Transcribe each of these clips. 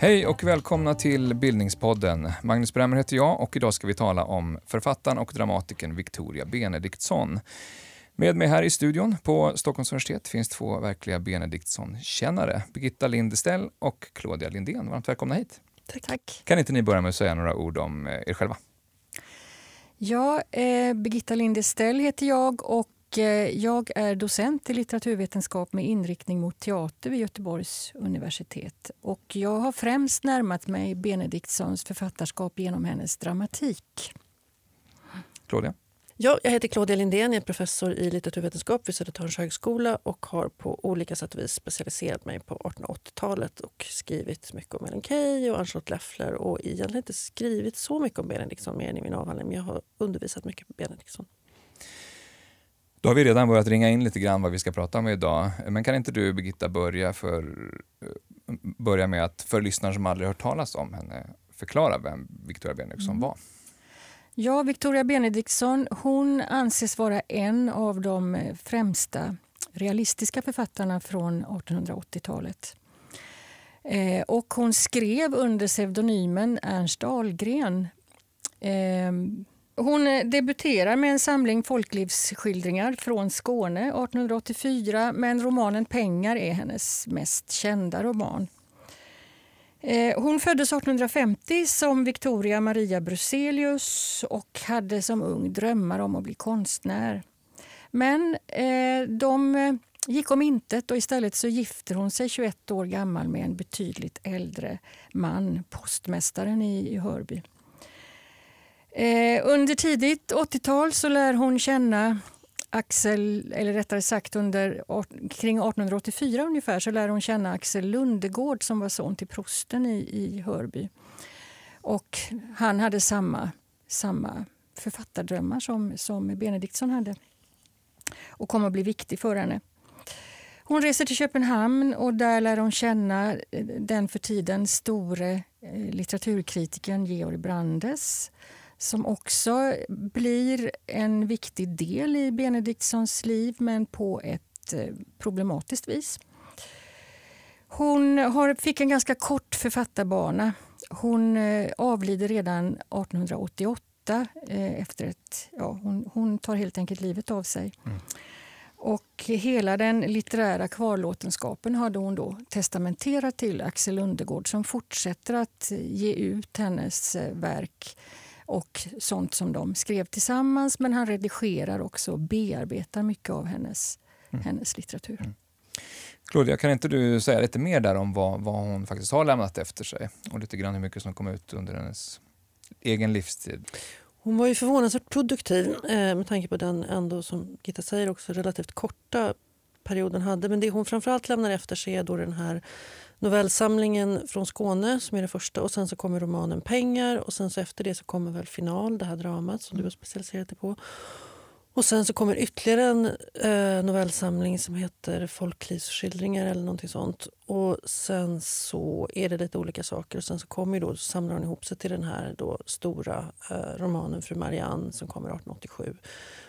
Hej och välkomna till Bildningspodden. Magnus Bremmer heter jag och idag ska vi tala om författaren och dramatikern Victoria Benediktsson. Med mig här i studion på Stockholms universitet finns två verkliga Benediktsson-kännare. Birgitta Lindestell och Claudia Lindén. Varmt välkomna hit. Tack. Kan inte ni börja med att säga några ord om eh, er själva? Ja, eh, Birgitta Lindestell heter jag och Eh, jag är docent i litteraturvetenskap med inriktning mot teater vid Göteborgs universitet. Och jag har främst närmat mig Benediktssons författarskap genom hennes dramatik. Claudia? Ja, jag heter Claudia Lindén, jag är professor i litteraturvetenskap vid Södertörns högskola och har på olika sätt och vis specialiserat mig på 1880-talet och skrivit mycket om Ellen Key och Ann-Charlotte Leffler och egentligen inte skrivit så mycket om Benediktsson mer än i min avhandling, men jag har undervisat mycket på Benediktsson. Då har vi redan börjat ringa in lite grann vad vi ska prata om idag. Men kan inte du Birgitta börja, för, eh, börja med att för lyssnare som aldrig hört talas om henne förklara vem Victoria Benediktsson mm. var? Ja, Victoria Benediktsson hon anses vara en av de främsta realistiska författarna från 1880-talet. Eh, och hon skrev under pseudonymen Ernst Ahlgren. Eh, hon debuterar med en samling folklivsskildringar från Skåne 1884 men romanen Pengar är hennes mest kända roman. Eh, hon föddes 1850 som Victoria Maria Bruselius och hade som ung drömmar om att bli konstnär. Men eh, de eh, gick om intet och istället så gifter hon sig 21 år gammal med en betydligt äldre man, postmästaren i Hörby. Eh, under tidigt 80-tal så lär hon känna Axel, eller rättare sagt under, kring 1884 ungefär, så lär hon känna Axel Lundegård som var son till prosten i, i Hörby. Och han hade samma, samma författardrömmar som, som Benediktsson hade och kom att bli viktig för henne. Hon reser till Köpenhamn och där lär hon känna eh, den för tiden store eh, litteraturkritikern Georg Brandes som också blir en viktig del i Benediktssons liv men på ett eh, problematiskt vis. Hon har, fick en ganska kort författarbana. Hon eh, avlider redan 1888. Eh, efter ett, ja, hon, hon, tar helt enkelt livet av sig. Mm. Och hela den litterära kvarlåtenskapen hade hon då testamenterat till Axel Lundegård som fortsätter att ge ut hennes verk och sånt som de skrev tillsammans. Men han redigerar också och bearbetar mycket av hennes, mm. hennes litteratur. Mm. Claudia, kan inte du säga lite mer där om vad, vad hon faktiskt har lämnat efter sig och lite grann hur mycket som kom ut under hennes egen livstid? Hon var ju förvånansvärt produktiv eh, med tanke på den ändå, som Gitta säger, också relativt korta perioden hade. Men det hon framförallt lämnar efter sig är då den här novellsamlingen från Skåne som är det första och sen så kommer romanen Pengar och sen så efter det så kommer väl Final, det här dramat som du har specialiserat dig på. Och sen så kommer ytterligare en eh, novellsamling som heter Folklivsskildringar eller någonting sånt. Och sen så är det lite olika saker och sen så kommer då, så samlar hon ihop sig till den här då stora eh, romanen Fru Marianne som kommer 1887.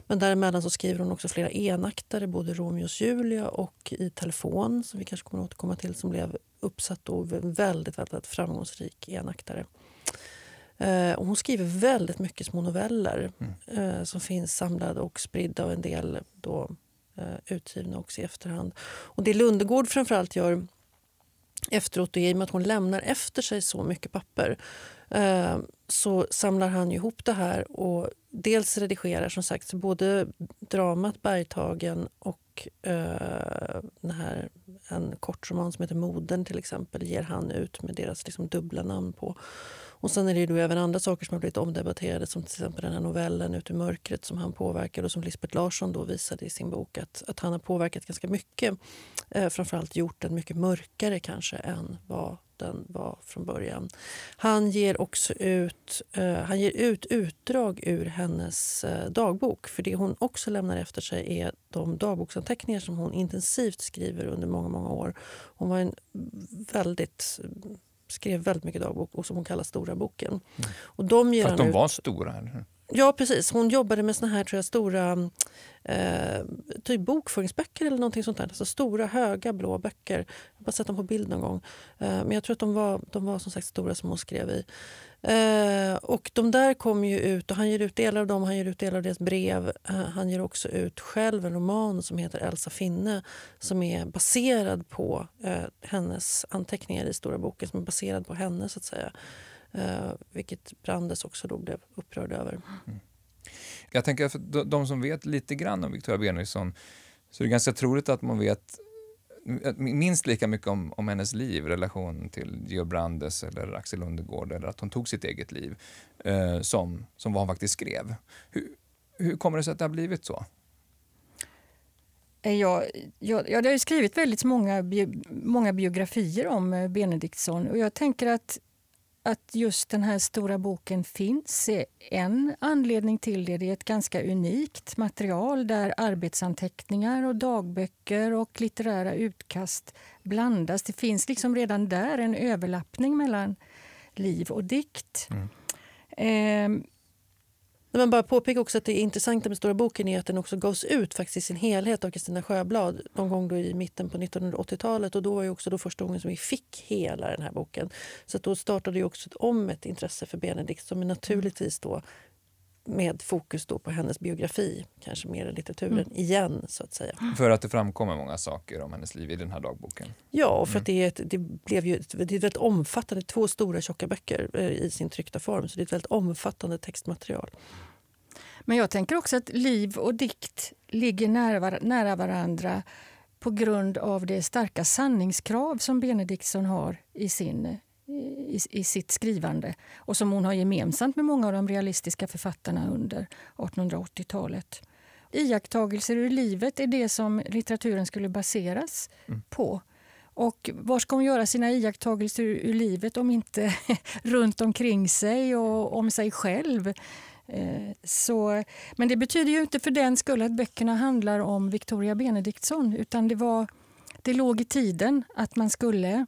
Men däremellan så skriver hon också flera enaktare, både Romeos Julia och I telefon som vi kanske kommer att återkomma till som blev uppsatt och väldigt, väldigt framgångsrik enaktare. Eh, och hon skriver väldigt mycket små noveller mm. eh, som finns samlade och spridda och en del då, eh, utgivna också i efterhand. Och det Lundegård framförallt gör efteråt, och i och med att hon lämnar efter sig så mycket papper Eh, så samlar han ihop det här och dels redigerar som sagt både dramat Bergtagen och eh, den här, en kortroman som heter Modern till exempel ger han ut med deras liksom, dubbla namn på. Och sen är det ju då även andra saker som har blivit omdebatterade som till exempel den här novellen Ut i mörkret som han påverkade och som Lisbeth Larsson då visade i sin bok att, att han har påverkat ganska mycket. Eh, framförallt gjort den mycket mörkare kanske än vad den var från början. Han ger också ut, eh, han ger ut utdrag ur hennes eh, dagbok. För det hon också lämnar efter sig är de dagboksanteckningar som hon intensivt skriver under många, många år. Hon var en väldigt skrev väldigt mycket dagbok och som hon kallar Stora boken. Mm. Och de ger För att de ut... var stora? Eller? Ja, precis. Hon jobbade med såna här tror jag, stora eh, typ bokföringsböcker eller någonting sånt där. Alltså stora, höga blå böcker. Jag har bara sett dem på bild någon gång. Eh, men jag tror att de var, de var som sagt stora som hon skrev i. Eh, och de där kommer ju ut och han ger ut delar av dem, han ger ut delar av deras brev. Eh, han ger också ut själv en roman som heter Elsa Finne som är baserad på eh, hennes anteckningar i Stora boken som är baserad på henne så att säga. Eh, vilket Brandes också då blev upprörd över. Mm. Jag tänker för de som vet lite grann om Victoria Benediktsson så är det ganska troligt att man vet minst lika mycket om, om hennes liv, relation till Georg Brandes eller Axel Lundegård eller att hon tog sitt eget liv, eh, som, som vad hon faktiskt skrev. Hur, hur kommer det sig att det har blivit så? Eh, jag, jag, jag har skrivit väldigt många, många biografier om eh, Benediktsson och jag tänker att att just den här stora boken finns är en anledning till det. Det är ett ganska unikt material där arbetsanteckningar och dagböcker och litterära utkast blandas. Det finns liksom redan där en överlappning mellan liv och dikt. Mm. Eh, Nej, men bara påpeka också att det intressanta med Stora boken är att den också gavs ut faktiskt i sin helhet av Kristina Sjöblad någon gång då i mitten på 1980-talet. Och då var ju också då första gången som vi fick hela den här boken. Så då startade ju också om ett intresse för Benedikt som naturligtvis då med fokus då på hennes biografi, kanske mer än litteraturen, mm. igen. så att säga. För att det framkommer många saker om hennes liv i den här dagboken? Ja, och för mm. att det, är ett, det blev ju ett, det är ett väldigt omfattande, två stora tjocka böcker eh, i sin tryckta form, så det är ett väldigt omfattande textmaterial. Men jag tänker också att liv och dikt ligger nära, nära varandra på grund av det starka sanningskrav som Benediktsson har i sin i, i sitt skrivande och som hon har gemensamt med många av de realistiska författarna under 1880-talet. Iakttagelser ur livet är det som litteraturen skulle baseras mm. på. Och var ska hon göra sina iakttagelser ur, ur livet om inte runt omkring sig och om sig själv? Eh, så, men det betyder ju inte för den skull att böckerna handlar om Victoria Benediktsson utan det, var, det låg i tiden att man skulle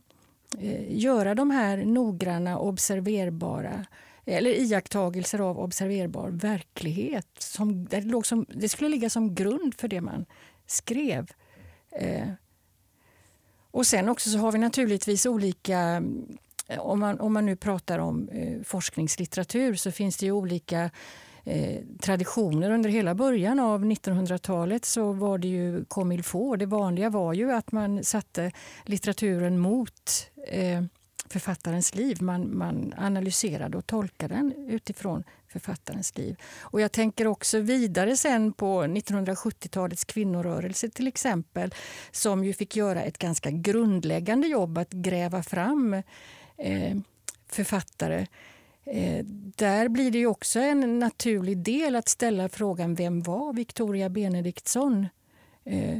Eh, göra de här noggranna, observerbara eller iakttagelser av observerbar verklighet. Som, det, låg som, det skulle ligga som grund för det man skrev. Eh, och sen också så har vi naturligtvis olika om man, om man nu pratar om eh, forskningslitteratur så finns det ju olika Eh, traditioner. Under hela början av 1900-talet så var det ju comme il faut. Det vanliga var ju att man satte litteraturen mot eh, författarens liv. Man, man analyserade och tolkade den utifrån författarens liv. Och jag tänker också vidare sen på 1970-talets kvinnorörelse till exempel som ju fick göra ett ganska grundläggande jobb att gräva fram eh, författare Eh, där blir det ju också en naturlig del att ställa frågan vem var Victoria Benediktsson? Eh,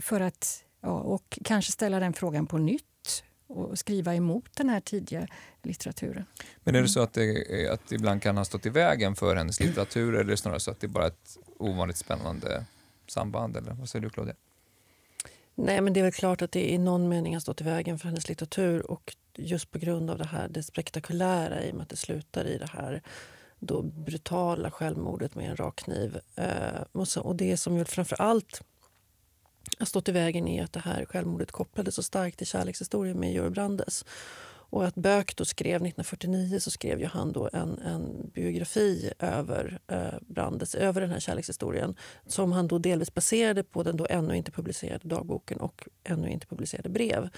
för att, ja, och kanske ställa den frågan på nytt och skriva emot den här tidiga litteraturen. Men är det så att det, att det ibland kan ha stått i vägen för hennes litteratur eller är det snarare så att det är bara ett ovanligt spännande samband? Eller vad säger du Claudia? Nej, men det är väl klart att det i någon mening har stått i vägen för hennes litteratur och just på grund av det här det spektakulära i och med att det slutar i det här då brutala självmordet med en rak kniv. Eh, och, så, och det som framför allt har stått i vägen är att det här självmordet kopplades så starkt till kärlekshistorien med Georg Brandes. Och att Böck då skrev 1949 så skrev ju han då en, en biografi över eh, Brandes, över den här kärlekshistorien som han då delvis baserade på den då ännu inte publicerade dagboken och ännu inte publicerade brev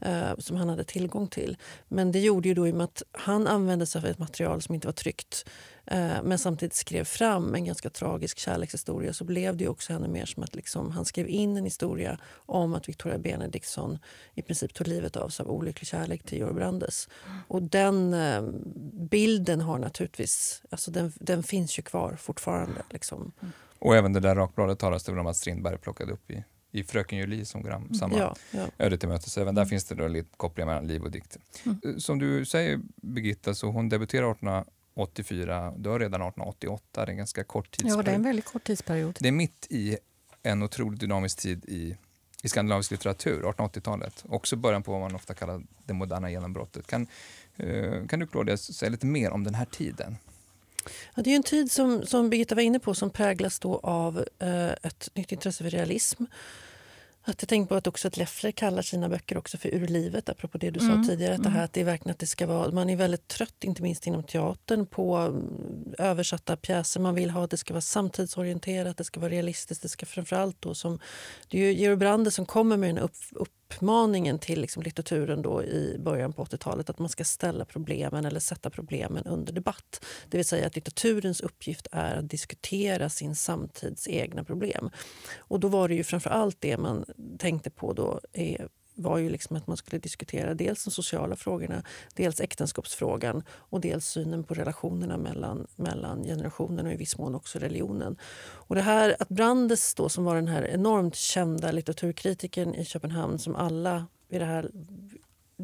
eh, som han hade tillgång till. Men det gjorde ju då i och med att han använde sig av ett material som inte var tryckt eh, men samtidigt skrev fram en ganska tragisk kärlekshistoria så blev det också ännu mer som att liksom, han skrev in en historia om att Victoria Benediktsson i princip tog livet av sig av olycklig kärlek till Georg Brandes. Och den eh, bilden har naturligtvis, alltså den, den finns ju kvar fortfarande. Liksom. Och även det där rakbladet talas det om att Strindberg plockade upp i i Fröken Julie som går mm. samma ja, ja. öde till mötes. Även där mm. finns det då lite kopplingar mellan liv och dikt. Mm. Eh, som du säger Birgitta, så hon debuterar 1884, dör redan 1888. Det är en ganska kort tidsperiod. Ja, det är en väldigt kort tidsperiod. Det är mitt i en otroligt dynamisk tid i, i skandinavisk litteratur, 1880-talet. Också början på vad man ofta kallar det moderna genombrottet. Kan, uh, kan du Claudia säga lite mer om den här tiden? Ja, det är en tid som, som Birgitta var inne på som präglas då av eh, ett nytt intresse för realism att jag tänker på att också att Leffler kallar sina böcker också för Ur livet, apropå det du mm. sa tidigare. Att det här mm. att det är verkligen att det ska vara, man är väldigt trött, inte minst inom teatern, på mm, översatta pjäser. Man vill ha att det ska vara samtidsorienterat, det ska vara realistiskt. Det ska framförallt då som, det är Georg Brander som kommer med den upp, upp uppmaningen till liksom litteraturen då i början på 80-talet att man ska ställa problemen eller sätta problemen under debatt. Det vill säga att litteraturens uppgift är att diskutera sin samtids egna problem. Och då var det ju framför allt det man tänkte på då är var ju liksom att man skulle diskutera dels de sociala frågorna, dels äktenskapsfrågan och dels synen på relationerna mellan, mellan generationerna och i viss mån också religionen. Och det här att Brandes, då, som var den här enormt kända litteraturkritikern i Köpenhamn som alla vid det här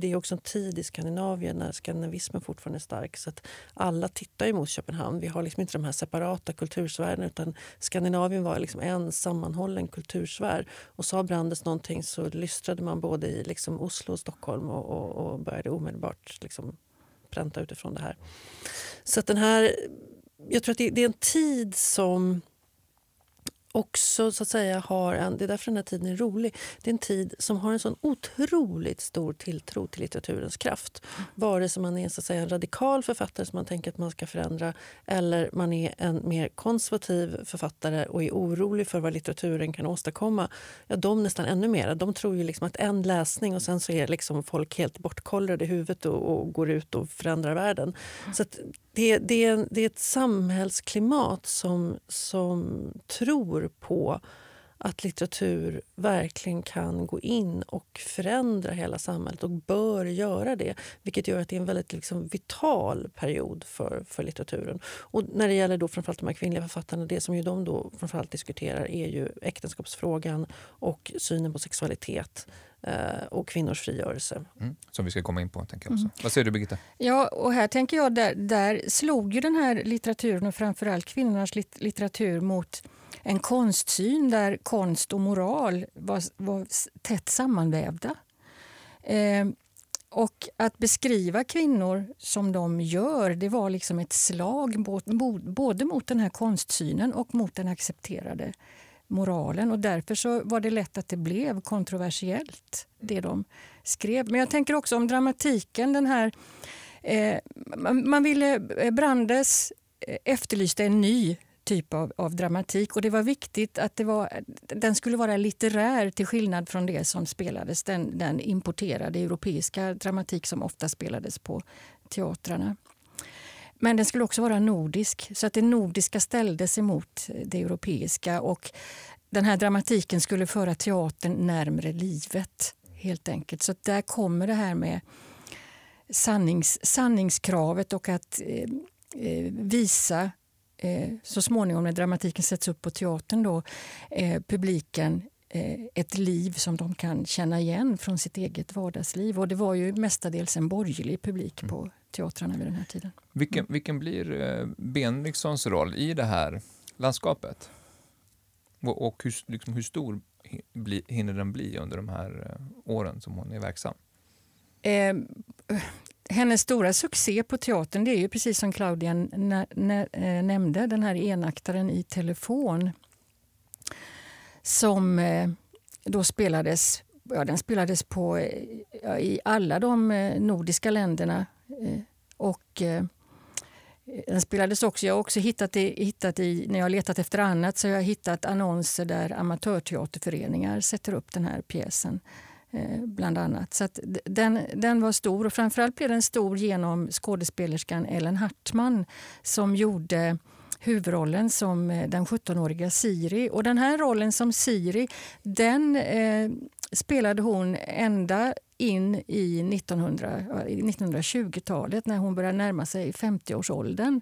det är också en tid i Skandinavien när skandinavismen fortfarande är stark. Så att alla tittar ju mot Köpenhamn. Vi har liksom inte de här separata kultursfärerna utan Skandinavien var liksom en sammanhållen kultursfär. Och sa Brandes någonting så lystrade man både i liksom Oslo och Stockholm och, och, och började omedelbart liksom pränta utifrån det här. Så att den här... Jag tror att det, det är en tid som också så att säga har en, det är därför den här tiden är rolig, det är en tid som har en sån otroligt stor tilltro till litteraturens kraft. Vare sig man är så att säga, en radikal författare som man tänker att man ska förändra eller man är en mer konservativ författare och är orolig för vad litteraturen kan åstadkomma. Ja, de nästan ännu mer. De tror ju liksom att en läsning och sen så är liksom folk helt bortkollrade i huvudet och, och går ut och förändrar världen. Så det, det, det är ett samhällsklimat som, som tror på att litteratur verkligen kan gå in och förändra hela samhället och bör göra det. Vilket gör att det är en väldigt liksom, vital period för, för litteraturen. Och när det gäller då framförallt de här kvinnliga författarna, det som ju de då framförallt diskuterar är ju äktenskapsfrågan och synen på sexualitet och kvinnors frigörelse. Mm, som vi ska komma in på. tänker jag också. Mm. Vad säger du Birgitta? Ja, och här tänker jag, där, där slog ju den här litteraturen och framförallt kvinnornas litteratur mot en konstsyn där konst och moral var, var tätt sammanvävda. Eh, och att beskriva kvinnor som de gör, det var liksom ett slag både mot den här konstsynen och mot den accepterade moralen. Och därför så var det lätt att det blev kontroversiellt, det de skrev. Men jag tänker också om dramatiken. Den här, eh, man ville, eh, Brandes eh, efterlyste en ny typ av, av, dramatik. Och Det var viktigt att det var, den skulle vara litterär till skillnad från det som spelades, den, den importerade europeiska dramatik som ofta spelades på teatrarna. Men den skulle också vara nordisk, så att det nordiska ställdes emot det europeiska. Och den här dramatiken skulle föra teatern närmre livet, helt enkelt. Så där kommer det här med sannings, sanningskravet och att eh, eh visa eh, så småningom när dramatiken sätts upp på teatern då, eh, publiken eh, ett liv som de kan känna igen från sitt eget vardagsliv. Och det var ju mestadels en borgerlig publik på mm teatrarna vid den här tiden. Vilken, vilken blir eh, Benediktsons roll i det här landskapet? Och, och hur, liksom, hur stor hinner den bli under de här eh, åren som hon är verksam? Eh, hennes stora succé på teatern det är ju precis som Claudia eh, nämnde, den här enaktaren i telefon som eh, då spelades, ja, den spelades på, ja, i alla de nordiska länderna. Eh, och eh, den spelades också, jag har också hittat, i, hittat i, när jag har letat efter annat, så jag har hittat annonser där amatörteaterföreningar sätter upp den här pjäsen. Eh, bland annat. Så den, den var stor och framförallt blev den stor genom skådespelerskan Ellen Hartman som gjorde huvudrollen som eh, den 17-åriga Siri. Och den här rollen som Siri den eh, spelade hon ända in i 1920-talet när hon började närma sig 50-årsåldern.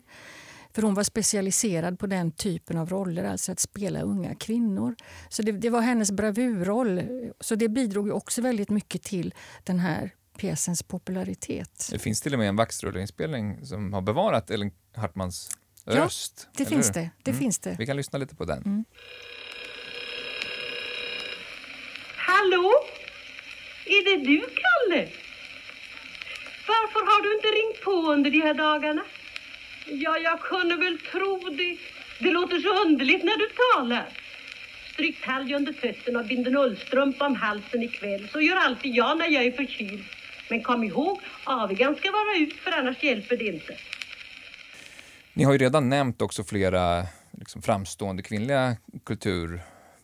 För hon var specialiserad på den typen av roller, alltså att spela unga kvinnor. Så det, det var hennes bravurroll. Så det bidrog också väldigt mycket till den här pjäsens popularitet. Det finns till och med en vaxrulleinspelning som har bevarat Ellen Hartmans röst. Ja, det finns det. det mm. finns det. Vi kan lyssna lite på den. Mm. Hallå? Är det du, Kalle? Varför har du inte ringt på under de här dagarna? Ja, jag kunde väl tro det. Det låter så underligt när du talar. Stryk talg under fötterna och bind en ullstrumpa om halsen ikväll. Så gör alltid jag när jag är förkyld. Men kom ihåg, avigan ska vara ut för annars hjälper det inte. Ni har ju redan nämnt också flera liksom, framstående kvinnliga kultur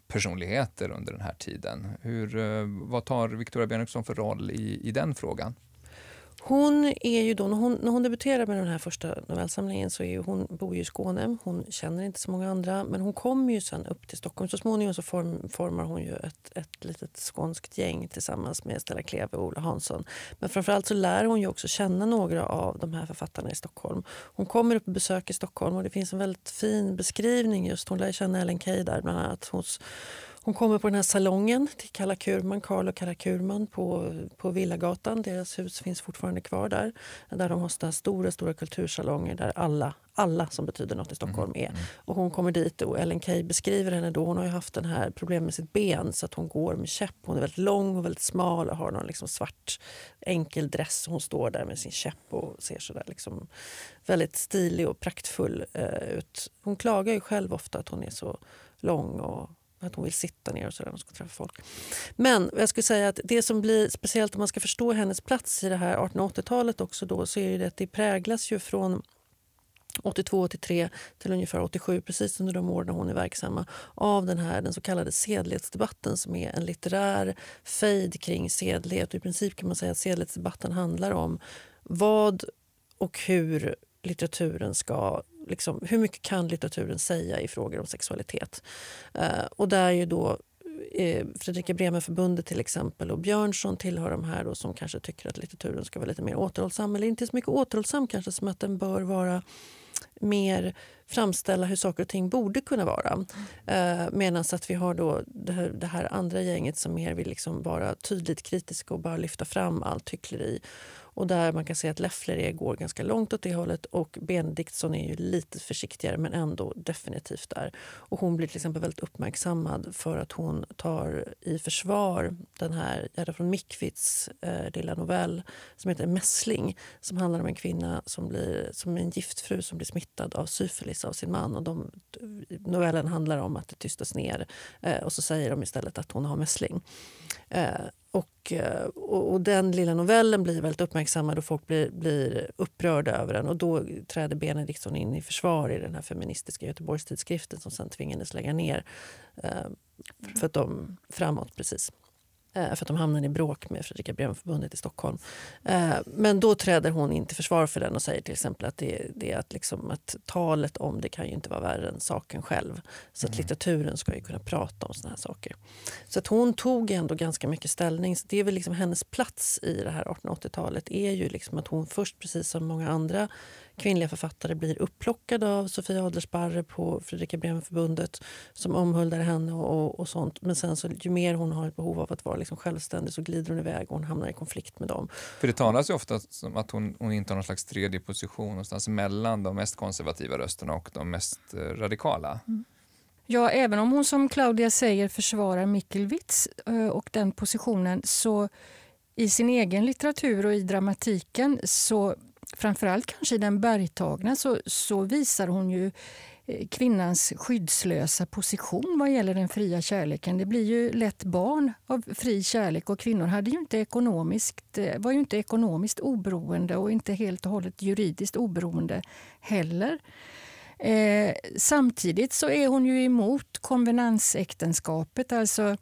personligheter under den här tiden. Hur, eh, vad tar Victoria Benediksson för roll i, i den frågan? Hon är ju då, när hon, när hon debuterar med den här första novellsamlingen så är hon bor ju i Skåne. Hon känner inte så många andra. Men hon kommer ju sen upp till Stockholm. Så småningom så form, formar hon ju ett, ett litet skånskt gäng tillsammans med Stella Kleve och Ola Hansson. Men framförallt så lär hon ju också känna några av de här författarna i Stockholm. Hon kommer upp och besöker Stockholm och det finns en väldigt fin beskrivning just. Hon lär känna Ellen Key där bland annat. Hos, hon kommer på den här salongen till Kalla Kurman, Karl och Kalla Kurman på, på Villagatan. Deras hus finns fortfarande kvar där. Där de har stora, stora kultursalonger där alla, alla som betyder något i Stockholm är. Mm. Och hon kommer dit och Ellen Key beskriver henne då. Hon har ju haft den här problem med sitt ben så att hon går med käpp. Hon är väldigt lång och väldigt smal och har någon liksom svart enkel dress. Hon står där med sin käpp och ser så där liksom väldigt stilig och praktfull uh, ut. Hon klagar ju själv ofta att hon är så lång och att hon vill sitta ner och sådär när hon ska träffa folk. Men jag skulle säga att det som blir speciellt om man ska förstå hennes plats i det här 1880-talet också då så är det att det präglas ju från 82-83 till ungefär 87, precis under de år hon är verksamma av den här den så kallade sedlighetsdebatten som är en litterär fejd kring sedlighet. Och I princip kan man säga att sedlighetsdebatten handlar om vad och hur litteraturen ska liksom, hur mycket kan litteraturen säga i frågor om sexualitet? Eh, och där ju då eh, Fredrika Bremer-förbundet till exempel och Björnsson tillhör de här då, som kanske tycker att litteraturen ska vara lite mer återhållsam. Eller inte så mycket återhållsam kanske som att den bör vara mer framställa hur saker och ting borde kunna vara. Eh, Medan att vi har då det här, det här, andra gänget som mer vill liksom vara tydligt kritiska och bara lyfta fram allt hyckleri. Och där man kan se att Leffler går ganska långt åt det hållet och Benediktsson är ju lite försiktigare men ändå definitivt där. Och hon blir till exempel väldigt uppmärksammad för att hon tar i försvar den här Gerda från Mikvits eh, lilla novell som heter Mässling som handlar om en kvinna som blir som en giftfru som blir smittad av syfilis av sin man. Och de, novellen handlar om att det tystas ner eh, och så säger de istället att hon har mässling. Eh, och, eh, och, och, den lilla novellen blir väldigt uppmärksammad och folk blir, blir upprörda över den. Och då träder Benediktsson in i försvar i den här feministiska Göteborgstidskriften som sen tvingades lägga ner eh, för att de, framåt. precis. Eh, för att de hamnade i bråk med Fredrika Bremer-förbundet i Stockholm. Eh, men då träder hon in till försvar för den och säger till exempel att, det, det är att, liksom, att talet om det kan ju inte vara värre än saken själv. Så att mm. litteraturen ska ju kunna prata om såna här saker. Så att hon tog ändå ganska mycket ställning. Så det är väl liksom hennes plats i det här 1880-talet är ju liksom att hon först, precis som många andra kvinnliga författare blir upplockade av Sofia Adlersparre på Fredrika Bremer-förbundet som omhuldar henne och, och, sånt. Men sen så, ju mer hon har ett behov av att vara liksom självständig så glider hon iväg och hon hamnar i konflikt med dem. För det talas ju ofta om att hon, hon inte har någon slags tredje position någonstans mellan de mest konservativa rösterna och de mest eh, radikala. Mm. Ja, även om hon som Claudia säger försvarar Mickelwitz eh, och den positionen så i sin egen litteratur och i dramatiken så framförallt kanske i den bergtagna så, så visar hon ju eh, kvinnans skyddslösa position vad gäller den fria kärleken. Det blir ju lätt barn av fri kärlek och kvinnor hade ju inte ekonomiskt, eh, var ju inte ekonomiskt oberoende och inte helt och hållet juridiskt oberoende heller. Eh, samtidigt så är hon ju emot konvenansäktenskapet, alltså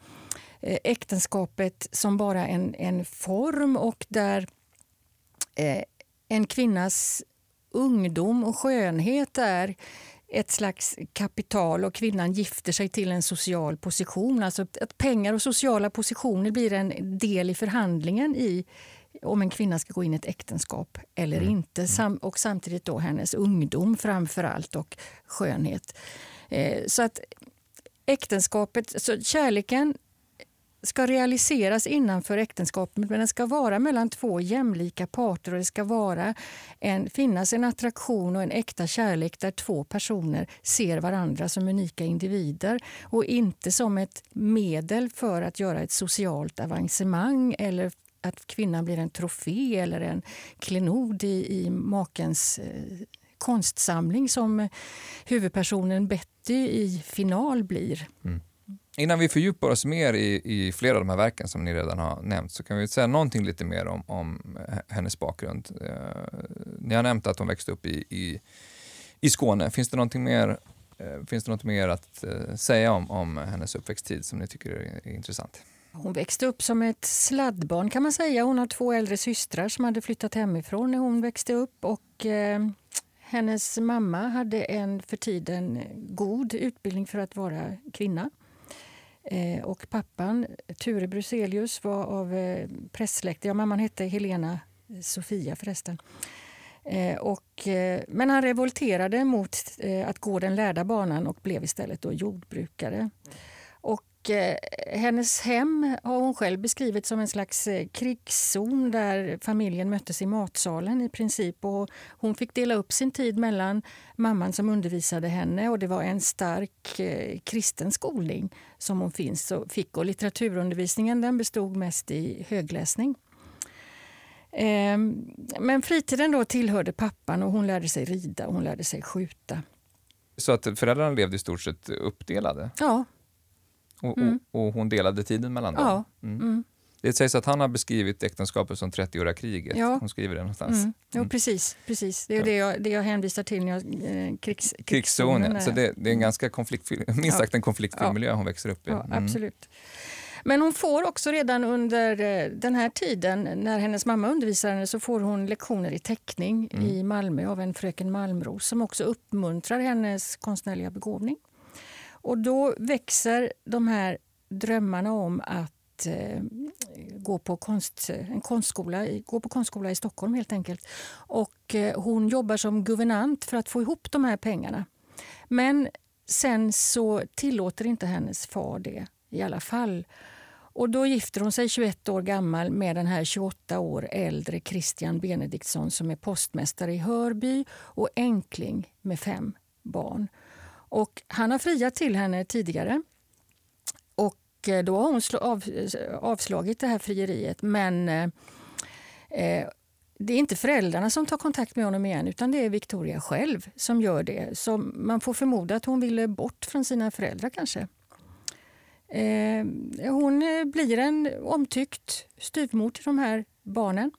eh, äktenskapet som bara en, en form och där eh, en kvinnas ungdom och skönhet är ett slags kapital och kvinnan gifter sig till en social position. Alltså att pengar och sociala positioner blir en del i förhandlingen i om en kvinna ska gå in i ett äktenskap eller mm. inte. Sam och samtidigt då hennes ungdom framför allt och skönhet. Eh, så att äktenskapet, så kärleken ska realiseras innanför äktenskapet men den ska vara mellan två jämlika parter och det ska vara en, finnas en attraktion och en äkta kärlek där två personer ser varandra som unika individer och inte som ett medel för att göra ett socialt avancemang eller att kvinnan blir en trofé eller en klenod i, i makens eh, konstsamling som huvudpersonen Betty i final blir. Mm. Innan vi fördjupar oss mer i, i flera av de här verken som ni redan har nämnt så kan vi säga någonting lite mer om, om hennes bakgrund. Eh, ni har nämnt att hon växte upp i, i, i Skåne. Finns det någonting mer, eh, finns det något mer att eh, säga om, om hennes uppväxttid som ni tycker är, är intressant? Hon växte upp som ett sladdbarn kan man säga. Hon har två äldre systrar som hade flyttat hemifrån när hon växte upp. Och, eh, hennes mamma hade en för tiden god utbildning för att vara kvinna. Eh, och pappan, Ture Bruselius, var av eh, prästsläkt. Ja, mamman hette Helena eh, Sofia förresten. Eh, och, eh, men han revolterade mot eh, att gå den lärda banan och blev istället då jordbrukare. Och, eh, hennes hem har hon själv beskrivit som en slags eh, krigszon där familjen möttes i matsalen i princip. Och hon fick dela upp sin tid mellan mamman som undervisade henne och det var en stark eh, kristen skolning som hon finns fick. Och litteraturundervisningen den bestod mest i högläsning. Ehm, men fritiden då tillhörde pappan och hon lärde sig rida och hon lärde sig skjuta. Så att föräldrarna levde i stort sett uppdelade? Ja. Och, mm. och, och hon delade tiden mellan dem? Ja. Mm. Mm. Det sägs att han har beskrivit äktenskapet som 30-åriga kriget. Ja. Hon skriver det någonstans. Mm. Jo, mm. precis, precis. Det är ja. det, jag, det jag hänvisar till när jag, eh, krigs, krigszonen. Så det, det, är en ganska konfliktfylld, minst sagt en konfliktfylld ja. miljö hon växer upp i. Ja, mm. absolut. Men hon får också redan under eh, den här tiden, när hennes mamma undervisar henne, så får hon lektioner i teckning mm. i Malmö av en fröken Malmros som också uppmuntrar hennes konstnärliga begåvning. Och då växer de här drömmarna om att eh, gå på konst, en konstskola, gå på konstskola i Stockholm helt enkelt. Och eh, hon jobbar som guvernant för att få ihop de här pengarna. Men sen så tillåter inte hennes far det i alla fall. Och då gifter hon sig 21 år gammal med den här 28 år äldre Christian Benediktsson som är postmästare i Hörby och enkling med fem barn. Och han har friat till henne tidigare. Och eh, då har hon av, avslagit det här frieriet. Men eh, eh, det är inte föräldrarna som tar kontakt med honom igen utan det är Victoria själv som gör det. Så man får förmoda att hon ville bort från sina föräldrar kanske. Eh, hon eh, blir en omtyckt styvmor till de här barnen.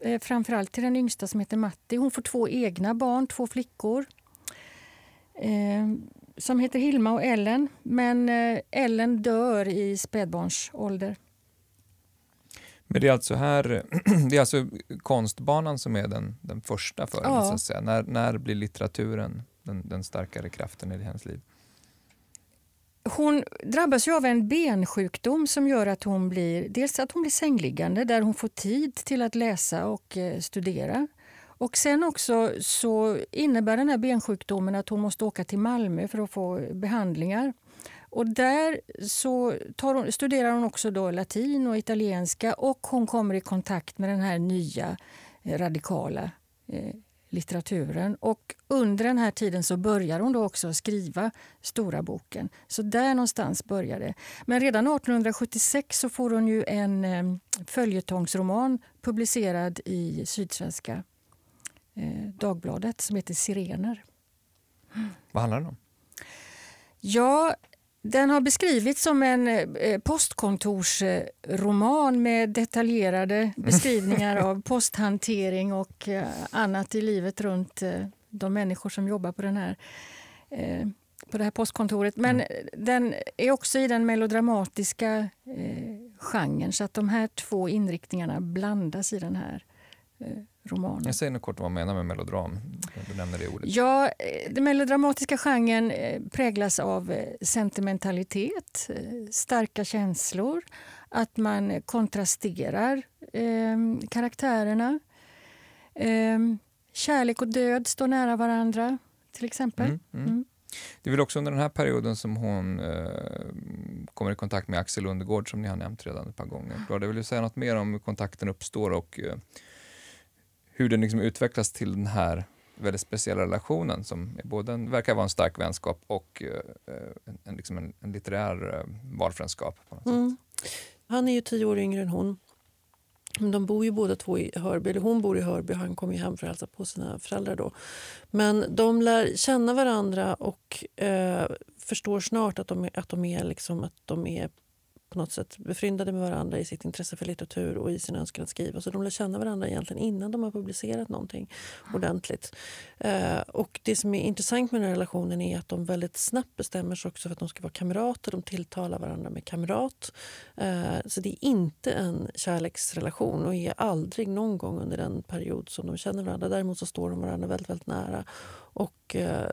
Eh, framförallt till den yngsta som heter Matti. Hon får två egna barn, två flickor. Eh, som heter Hilma och Ellen. Men eh, Ellen dör i spädbarnsålder. Men det är alltså här, det är alltså konstbanan som är den, den första för henne. Ja. Så När, när blir litteraturen den, den starkare kraften i hennes liv? Hon drabbas ju av en bensjukdom som gör att hon blir, dels att hon blir sängliggande där hon får tid till att läsa och eh, studera. Och sen också så innebär den här bensjukdomen att hon måste åka till Malmö för att få behandlingar. Och där så hon, studerar hon också då latin och italienska och hon kommer i kontakt med den här nya eh, radikala eh, litteraturen. Och under den här tiden så börjar hon då också skriva Stora boken. Så där någonstans börjar det. Men redan 1876 så får hon ju en eh, följetongsroman publicerad i Sydsvenska Dagbladet som heter Sirener. Vad handlar den om? Ja, den har beskrivits som en eh, postkontorsroman med detaljerade beskrivningar av posthantering och eh, annat i livet runt eh, de människor som jobbar på, den här, på det här postkontoret. Men mm. den är också i den melodramatiska genren så att de här två inriktningarna blandas i den här romanen. Jag säger något kort vad man menar med melodram. Du nämner det ordet. Ja, eh, den melodramatiska genren eh, präglas av eh, sentimentalitet, starka känslor, att man kontrasterar eh, karaktärerna. Eh, kärlek och död står nära varandra, till exempel. Mm, mm. Mm. Det är väl också under den här perioden som hon eh, kommer i kontakt med Axel Undergård som ni har nämnt redan ett par gånger. Jag vill du säga något mer om hur kontakten uppstår och eh, hur den liksom utvecklas till den här väldigt speciella relationen som både en, verkar vara en stark vänskap och uh, en, en, liksom en, en litterär uh, valfränskap. På något mm. Han är ju tio år yngre än hon. Men de bor ju båda två i Hörby, eller hon bor i Hörby och han kommer hem för att hälsa på sina föräldrar då. Men de lär känna varandra och eh, förstår snart att de, att de är, liksom, att de är på något sätt befryndade med varandra i sitt intresse för litteratur och i sin önskan att skriva. Så de lär känna varandra egentligen innan de har publicerat någonting ordentligt. Eh, och det som är intressant med den här relationen är att de väldigt snabbt bestämmer sig också för att de ska vara kamrater. De tilltalar varandra med kamrat. Eh, så det är inte en kärleksrelation och är aldrig någon gång under den period som de känner varandra. Däremot så står de varandra väldigt, väldigt nära. Och eh,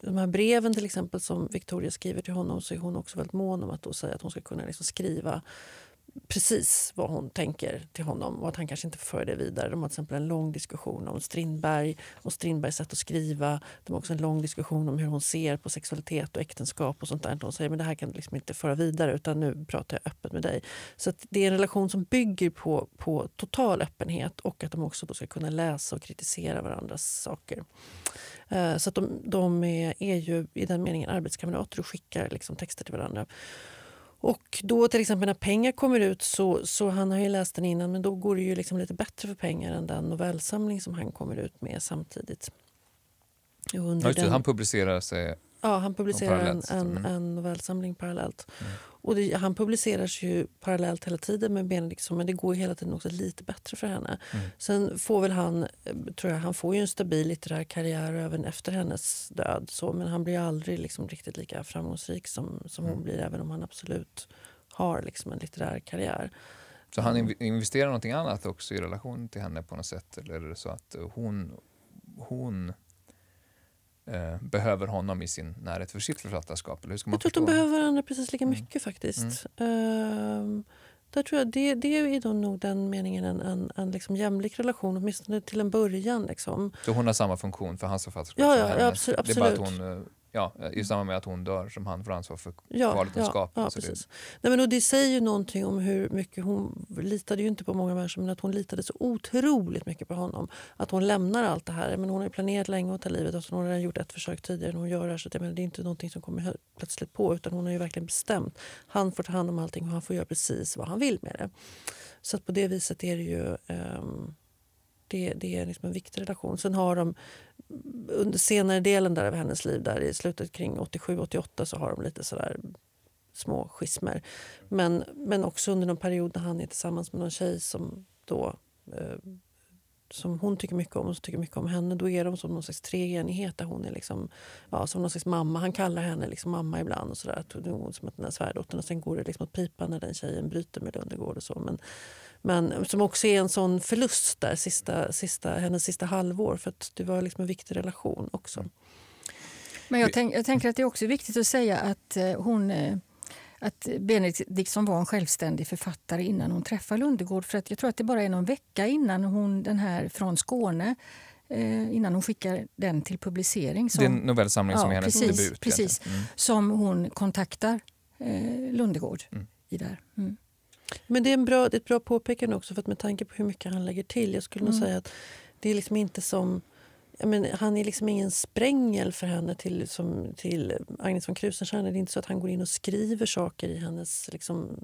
de här breven till exempel som Victoria skriver till honom så är hon också väldigt mån om att då säga att hon ska kunna liksom skriva precis vad hon tänker till honom och att han kanske inte för det vidare. De har till exempel en lång diskussion om Strindberg och Strindbergs sätt att skriva. De har också en lång diskussion om hur hon ser på sexualitet och äktenskap och sånt där. Hon säger men det här kan du liksom inte föra vidare utan nu pratar jag öppet med dig. Så det är en relation som bygger på, på total öppenhet och att de också då ska kunna läsa och kritisera varandras saker. Eh, så att de, de är, är, ju i den meningen arbetskamrater och skickar liksom texter till varandra. Och då till exempel när pengar kommer ut, så, så han har ju läst den innan, men då går det ju liksom lite bättre för pengar än den novellsamling som han kommer ut med samtidigt. Under den, han publicerar sig Ja, han publicerar en, en, en novellsamling parallellt. Mm. Och det, han publiceras ju parallellt hela tiden med Benediktsson men det går hela tiden också lite bättre för henne. Mm. Sen får väl han, tror jag, han får ju en stabil litterär karriär även efter hennes död. Så, men han blir aldrig liksom riktigt lika framgångsrik som, som mm. hon blir även om han absolut har liksom en litterär karriär. Så han mm. investerar någonting annat också i relation till henne på något sätt? Eller är det så att hon, hon eh, behöver honom i sin närhet för sitt författarskap? Eller hur ska man jag tror att de behöver varandra precis lika mm. mycket faktiskt. Mm. Uh, där tror jag, det, det är nog den meningen en, en, en liksom jämlik relation, åtminstone till en början. Liksom. Så hon har samma funktion för hans författarskap ja, ja, ja absolut, Det är bara att hon ja, i samband med att hon dör som han får ansvar för ja, kvarlåtenskap. Ja, ja, precis. Nej, men och det säger ju någonting om hur mycket hon litade ju inte på många människor men att hon litade så otroligt mycket på honom. Att hon lämnar allt det här. Men hon har planerat länge att ta livet och hon har redan gjort ett försök tidigare. Hon gör det, här, så det, men det är inte någonting som kommer plötsligt på utan hon har ju verkligen bestämt. Han får ta hand om allting och han får göra precis vad han vill med det. Så på det viset är det ju um, det, det är liksom en viktig relation. Sen har de under senare delen där av hennes liv, där i slutet kring 87-88 så har de lite sådär små schismer. Men, men också under någon period när han är tillsammans med någon tjej som då eh, som hon tycker mycket om och som tycker mycket om henne. Då är de som någon slags treenighet där hon är liksom, ja, som någon slags mamma. Han kallar henne liksom mamma ibland och sådär. Som att den är svärdottern. Och sen går det liksom åt pipan när den tjejen bryter med Lundegård och så. Men, men som också är en sån förlust där, sista, sista, hennes sista halvår. För att det var liksom en viktig relation också. Men jag, tänk, jag tänker att det är också viktigt att säga att eh, hon eh, att Benediktsson var en självständig författare innan hon träffade Lundegård. För att jag tror att det bara är någon vecka innan hon, den här Från Skåne eh, innan hon skickar den till publicering. Som, det är en novellsamling som är hennes precis, debut. Precis, mm. Som hon kontaktar eh, Lundegård mm. i där. Mm. Men det är, en bra, det är ett bra påpekande också för att med tanke på hur mycket han lägger till. Jag skulle nog mm. säga att det är liksom inte som... Men, han är liksom ingen sprängel för henne till, som, till Agnes von Krusenstjerna. Det är inte så att han går in och skriver saker i hennes liksom,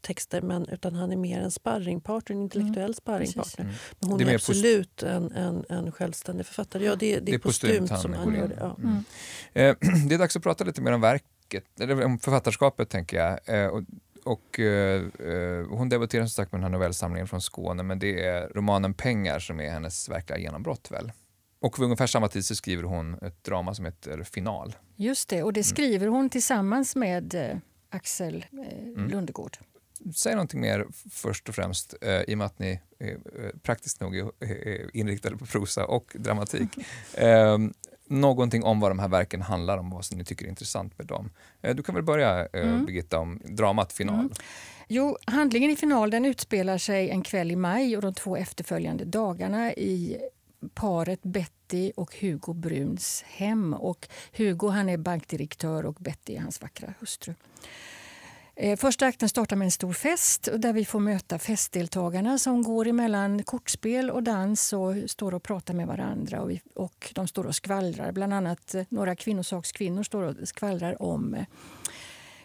texter men, utan han är mer en sparringpartner, en intellektuell mm. sparringpartner. Mm. Men hon är, är absolut en, en, en självständig författare. Ja, det, det, det är postumt som han gör det. Ja. Mm. Eh, det är dags att prata lite mer om verket, eller om författarskapet tänker jag. Eh, och och, eh, eh, hon debuterade som sagt med den här novellsamlingen från Skåne men det är romanen Pengar som är hennes verkliga genombrott väl? Och vid ungefär samma tid så skriver hon ett drama som heter Final. Just det, och det mm. skriver hon tillsammans med eh, Axel eh, mm. Lundegård. Säg någonting mer först och främst eh, i och med att ni eh, praktiskt nog är inriktade på prosa och dramatik. Någonting om vad de här verken handlar om och vad som ni tycker är intressant med dem. Eh, du kan väl börja eh, mm. Birgitta om dramat Final. Mm. Jo, handlingen i Final den utspelar sig en kväll i maj och de två efterföljande dagarna i paret Betty och Hugo Bruns hem. Och Hugo han är bankdirektör och Betty är hans vackra hustru. Eh, första akten startar med en stor fest där vi får möta festdeltagarna som går emellan kortspel och dans och står och pratar med varandra. Och, vi, och De står och skvallrar. Bland annat eh, några kvinnosakskvinnor står och skvallrar om eh,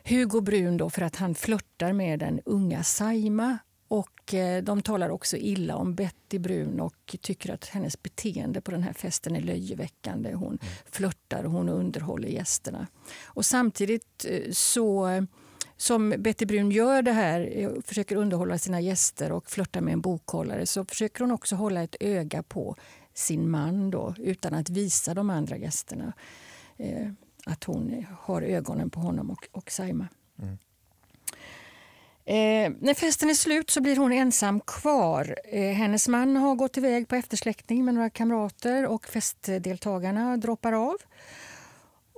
Hugo Brun då för att han flörtar med den unga Saima Och De talar också illa om Betty Brun och tycker att hennes beteende på den här festen är löjeväckande. Hon mm. flörtar och hon underhåller gästerna. Och samtidigt så som Betty Brun gör det här, eh, försöker underhålla sina gäster och flörta med en bokhållare så försöker hon också hålla ett öga på sin man då, utan att visa de andra gästerna eh, att hon har ögonen på honom och, och Saima. Mm. Eh, när festen är slut så blir hon ensam kvar. Eh, hennes man har gått iväg på eftersläckning med några kamrater och festdeltagarna droppar av.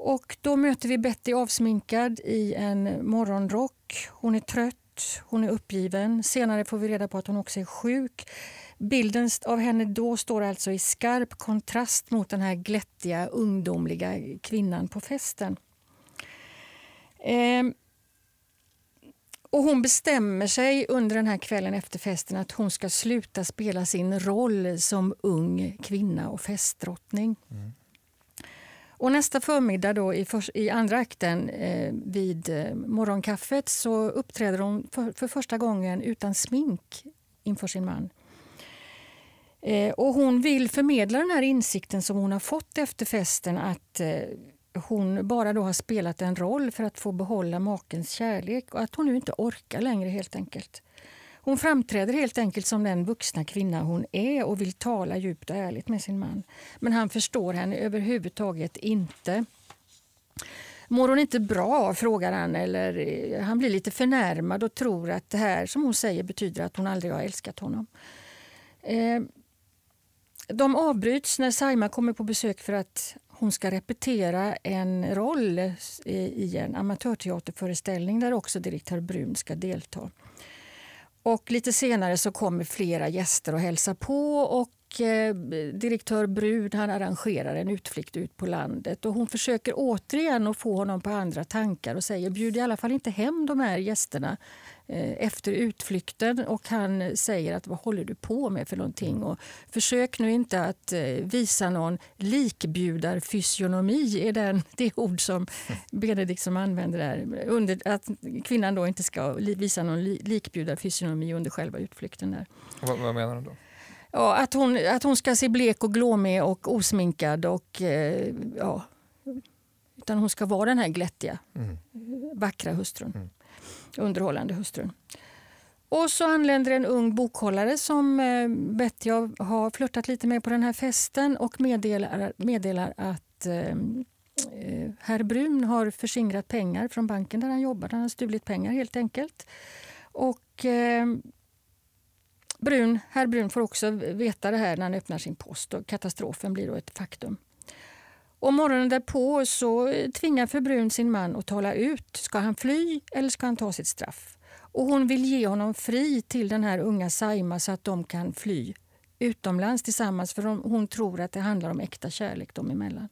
Och då möter vi Betty avsminkad i en morgonrock. Hon är trött, hon är uppgiven. Senare får vi reda på att hon också är sjuk. Bilden av henne då står alltså i skarp kontrast mot den här glättiga, ungdomliga kvinnan på festen. Eh, och hon bestämmer sig under den här kvällen efter festen att hon ska sluta spela sin roll som ung kvinna och festdrottning. Mm. Och nästa förmiddag då, i, för, i andra akten eh, vid eh, morgonkaffet så uppträder hon för, för, första gången utan smink inför sin man. Eh, och hon vill förmedla den här insikten som hon har fått efter festen att eh, hon bara då har spelat en roll för att få behålla makens kärlek och att hon nu inte orkar längre helt enkelt. Hon framträder helt enkelt som den vuxna kvinna hon är och vill tala djupt och ärligt med sin man. Men han förstår henne överhuvudtaget inte. Mår hon inte bra? frågar han. Eller, eh, han blir lite förnärmad och tror att det här som hon säger betyder att hon aldrig har älskat honom. Eh, de avbryts när Saima kommer på besök för att hon ska repetera en roll eh, i en amatörteaterföreställning där också direktör Brun ska delta. Och lite senare så kommer flera gäster och hälsar på och eh, direktör Brud han arrangerar en utflykt ut på landet. Och hon försöker återigen att få honom på andra tankar och säger bjud i alla fall inte hem de här gästerna efter utflykten och han säger att vad håller du på med för någonting? Och försök nu inte att eh, visa någon likbjudarfysionomi, är den, det ord som Benedikt som använder där. Under, att kvinnan då inte ska visa någon likbjudarfysionomi under själva utflykten. Där. Vad, vad menar du då? Ja, att, hon, att hon ska se blek och glåmig och osminkad. Och, eh, ja, utan hon ska vara den här glättiga, mm. vackra hustrun. Mm underhållande hustrun. Och så anländer en ung bokhållare som eh, Betty har flörtat lite med på den här festen och meddelar, meddelar att eh, eh, herr Brun har förskingrat pengar från banken där han jobbar. Han har stulit pengar helt enkelt. Och eh, Brun, herr Brun får också veta det här när han öppnar sin post och katastrofen blir då ett faktum. Och morgonen därpå så eh, tvingar fru Brun sin man att tala ut. Ska han fly eller ska han ta sitt straff? Och hon vill ge honom fri till den här unga Saima så att de kan fly utomlands tillsammans för hon tror att det handlar om äkta kärlek dem emellan.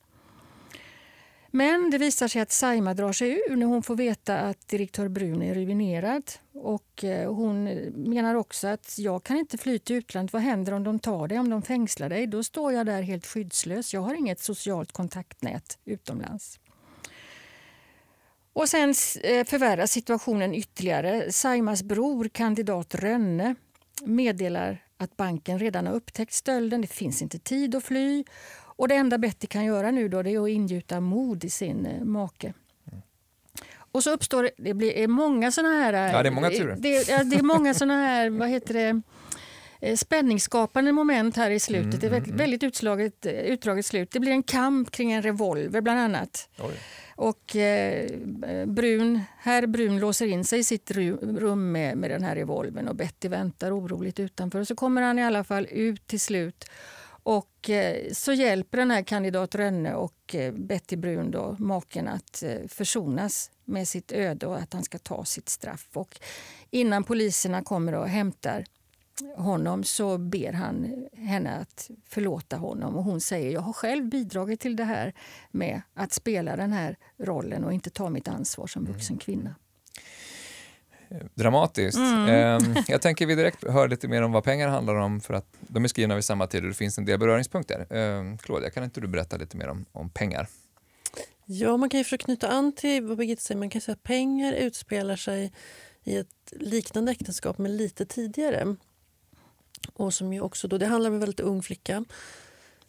Men det visar sig att Saima drar sig ur när hon får veta att direktör Brun är ruinerad. Och eh, hon eh, menar också att jag kan inte fly till utlandet. Vad händer om de tar dig, om de fängslar dig? Då står jag där helt skyddslös. Jag har inget socialt kontaktnät utomlands. Och sen eh, förvärras situationen ytterligare. Saimas bror, kandidat Rönne, meddelar att banken redan har upptäckt stölden. Det finns inte tid att fly och det enda Betty kan göra nu då, det är att ingjuta mod i sin eh, make. Och så uppstår det blir många såna här... Ja, det är många turer. Det, ja, det är många såna här, vad heter det, eh, spänningsskapande moment här i slutet. Mm, det är väldigt, mm, väldigt utslaget, utdraget slut. Det blir en kamp kring en revolver bland annat. Oj. Och eh, Brun, herr Brun låser in sig i sitt rum med, med den här revolvern och Betty väntar oroligt utanför. Och så kommer han i alla fall ut till slut och eh, så hjälper den här kandidat Rönne och eh, Betty Brun då, maken att eh, försonas med sitt öde och att han ska ta sitt straff. Och innan poliserna kommer och hämtar honom så ber han henne att förlåta honom och hon säger jag har själv bidragit till det här med att spela den här rollen och inte ta mitt ansvar som vuxen mm. kvinna dramatiskt. Mm. Ehm, jag tänker vi direkt hör lite mer om vad pengar handlar om för att de är skrivna vid samma tid och det finns en del beröringspunkter. Ehm, Claudia, kan inte du berätta lite mer om, om pengar? Ja, man kan ju för att knyta an till vad Birgitta säger, man kan säga att pengar utspelar sig i ett liknande äktenskap men lite tidigare. Och som ju också då, det handlar om en väldigt ung flicka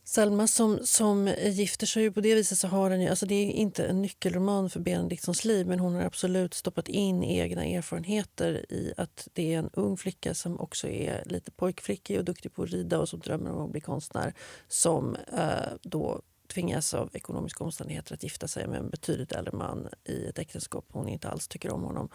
Selma som, som gifter sig på det viset så har den alltså det är inte en nyckelroman för Benediktssons liv men hon har absolut stoppat in egna erfarenheter i att det är en ung flicka som också är lite pojkflickig och duktig på att rida och som drömmer om att bli konstnär som eh, då tvingas av ekonomiska omständigheter att gifta sig med en betydligt äldre man i ett äktenskap hon inte alls tycker om honom.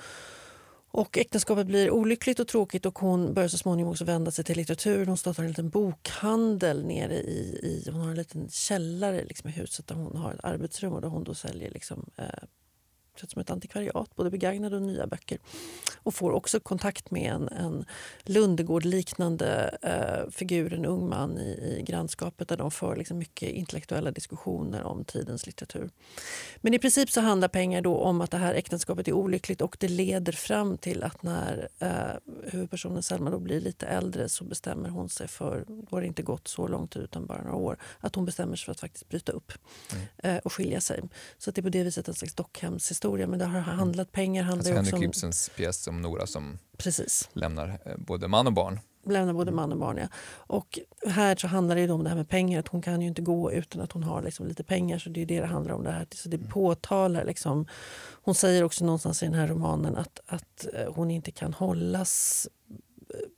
Och äktenskapet blir olyckligt och tråkigt och hon börjar så småningom också vända sig till litteraturen. Hon startar en liten bokhandel nere i, i hon har en liten källare liksom i huset där hon har ett arbetsrum och där hon då säljer liksom, eh, som ett antikvariat, både begagnade och nya böcker. Och får också kontakt med en, en Lundegård-liknande eh, figur, en ung man i, i grannskapet där de för liksom mycket intellektuella diskussioner om tidens litteratur. Men i princip så handlar pengar då om att det här äktenskapet är olyckligt och det leder fram till att när eh, huvudpersonen Selma då blir lite äldre så bestämmer hon sig för, då har det inte gått så lång tid utan bara några år, att hon bestämmer sig för att faktiskt bryta upp mm. eh, och skilja sig. Så det är på det viset en slags Stockholmshistoria. Men det har handlat pengar. Handlar alltså Henrik om... Ibsens pjäs om Nora som Precis. lämnar eh, både man och barn lämnar både man och barn. Ja. Och här så handlar det om det här med pengar. Att hon kan ju inte gå utan att hon har liksom lite pengar. Så det är det det handlar om. det här. Så det mm. påtalar liksom, Hon säger också någonstans i den här romanen att, att eh, hon inte kan hållas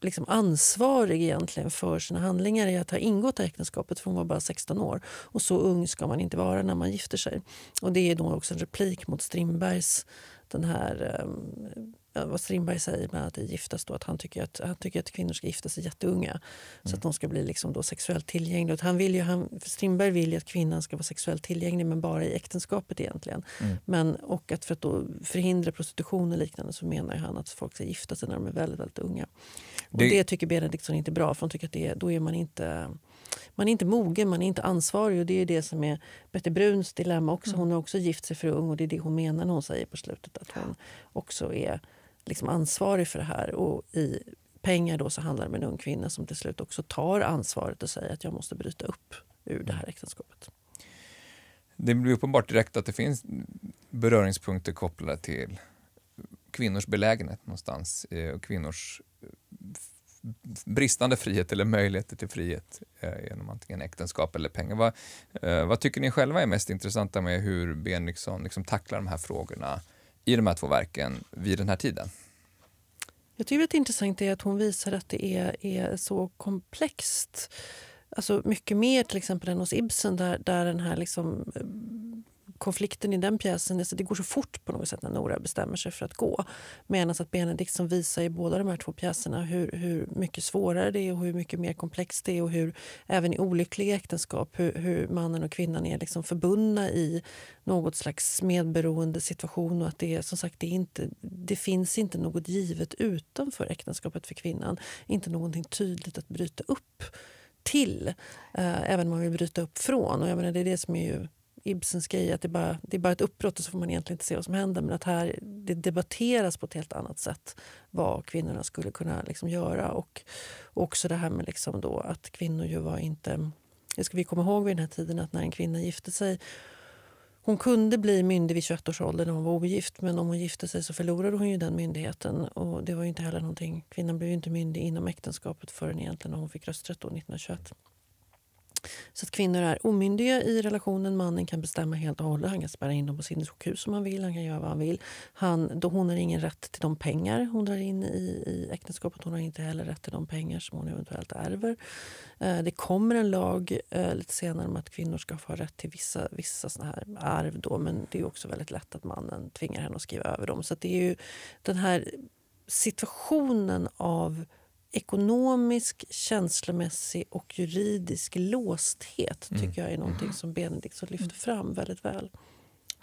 liksom ansvarig egentligen för sina handlingar i att ha ingått äktenskapet för hon var bara 16 år. Och så ung ska man inte vara när man gifter sig. Och det är då också en replik mot Strindbergs den här um, vad Strindberg säger med att giftas då, att han tycker att, han tycker att kvinnor ska gifta sig jätteunga mm. så att de ska bli liksom då sexuellt tillgängliga. Han vill ju, han, Strindberg vill ju att kvinnan ska vara sexuellt tillgänglig men bara i äktenskapet egentligen. Mm. Men, och att för att då förhindra prostitution och liknande så menar han att folk ska gifta sig när de är väldigt, väldigt unga. Och det, det tycker Benediktsson inte är bra för hon tycker att det, då är man inte man är inte mogen, man är inte ansvarig. och Det är det som är Betty Bruns dilemma också. Mm. Hon har också gift sig för ung och det är det hon menar när hon säger på slutet att hon också är liksom ansvarig för det här. Och i pengar då så handlar det om en ung kvinna som till slut också tar ansvaret och säger att jag måste bryta upp ur det här äktenskapet. Det blir uppenbart direkt att det finns beröringspunkter kopplade till kvinnors belägenhet någonstans eh, och kvinnors bristande frihet eller möjligheter till frihet eh, genom antingen äktenskap eller pengar. Vad, eh, vad tycker ni själva är mest intressanta med hur Benriksson liksom tacklar de här frågorna i de här två verken vid den här tiden? Jag tycker att det är intressant är att hon visar att det är, är så komplext. Alltså mycket mer till exempel än hos Ibsen där, där den här liksom eh, konflikten i den pjäsen, alltså det går så fort på något sätt när Nora bestämmer sig för att gå. Medan att Benediktsson visar i båda de här två pjäserna hur, hur mycket svårare det är och hur mycket mer komplext det är och hur även i olyckliga äktenskap hur, hur mannen och kvinnan är liksom förbundna i något slags medberoende situation och att det är som sagt det, är inte, det finns inte något givet utanför äktenskapet för kvinnan. Inte någonting tydligt att bryta upp till, eh, även om man vill bryta upp från. Och jag menar, det är det som är ju Ibsens grej att det, bara, det är bara ett uppbrott och så får man egentligen inte se vad som händer. Men att här det debatteras på ett helt annat sätt vad kvinnorna skulle kunna liksom göra. Och också det här med liksom då att kvinnor ju var inte... Det ska vi komma ihåg vid den här tiden att när en kvinna gifte sig hon kunde bli myndig vid 21 års ålder när hon var ogift men om hon gifte sig så förlorade hon ju den myndigheten. Och det var inte heller någonting, kvinnan blev inte myndig inom äktenskapet förrän egentligen när hon fick rösträtt 1921. Så att kvinnor är omyndiga i relationen. Mannen kan bestämma helt och hållet. Han kan spärra in dem på sinnessjukhus om han vill. Han kan göra vad han vill. Han, då hon har ingen rätt till de pengar hon drar in i, i äktenskapet. Hon har inte heller rätt till de pengar som hon eventuellt ärver. Eh, det kommer en lag eh, lite senare om att kvinnor ska få rätt till vissa, vissa såna här arv. Då, men det är också väldigt lätt att mannen tvingar henne att skriva över dem. Så det är ju den här situationen av ekonomisk, känslomässig och juridisk låsthet mm. tycker jag är någonting som Benediktsson lyfter mm. fram väldigt väl.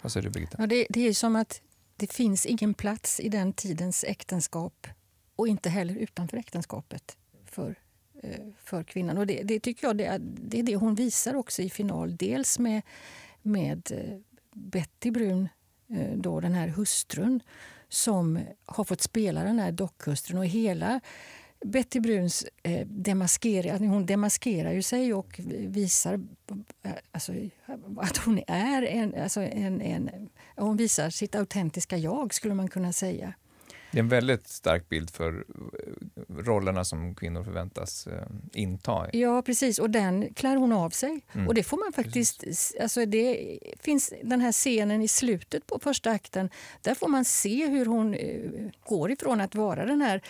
Vad säger du, Birgitta? Ja, det, det är som att det finns ingen plats i den tidens äktenskap och inte heller utanför äktenskapet för, eh, för kvinnan. Och det, det tycker jag det är, det är det hon visar också i final. Dels med, med eh, Betty Brun, eh, då den här hustrun som har fått spela den här dockhustrun. Och hela Betty Bruns eh, demaskering, hon demaskerar ju sig och visar eh, alltså, att hon är en, alltså en, en... Hon visar sitt autentiska jag, skulle man kunna säga. Det är en väldigt stark bild för eh, rollerna som kvinnor förväntas eh, inta. Ja, precis. Och den klär hon av sig. Mm. Och det får man faktiskt... Alltså det finns den här scenen i slutet på första akten. Där får man se hur hon eh, går ifrån att vara den här,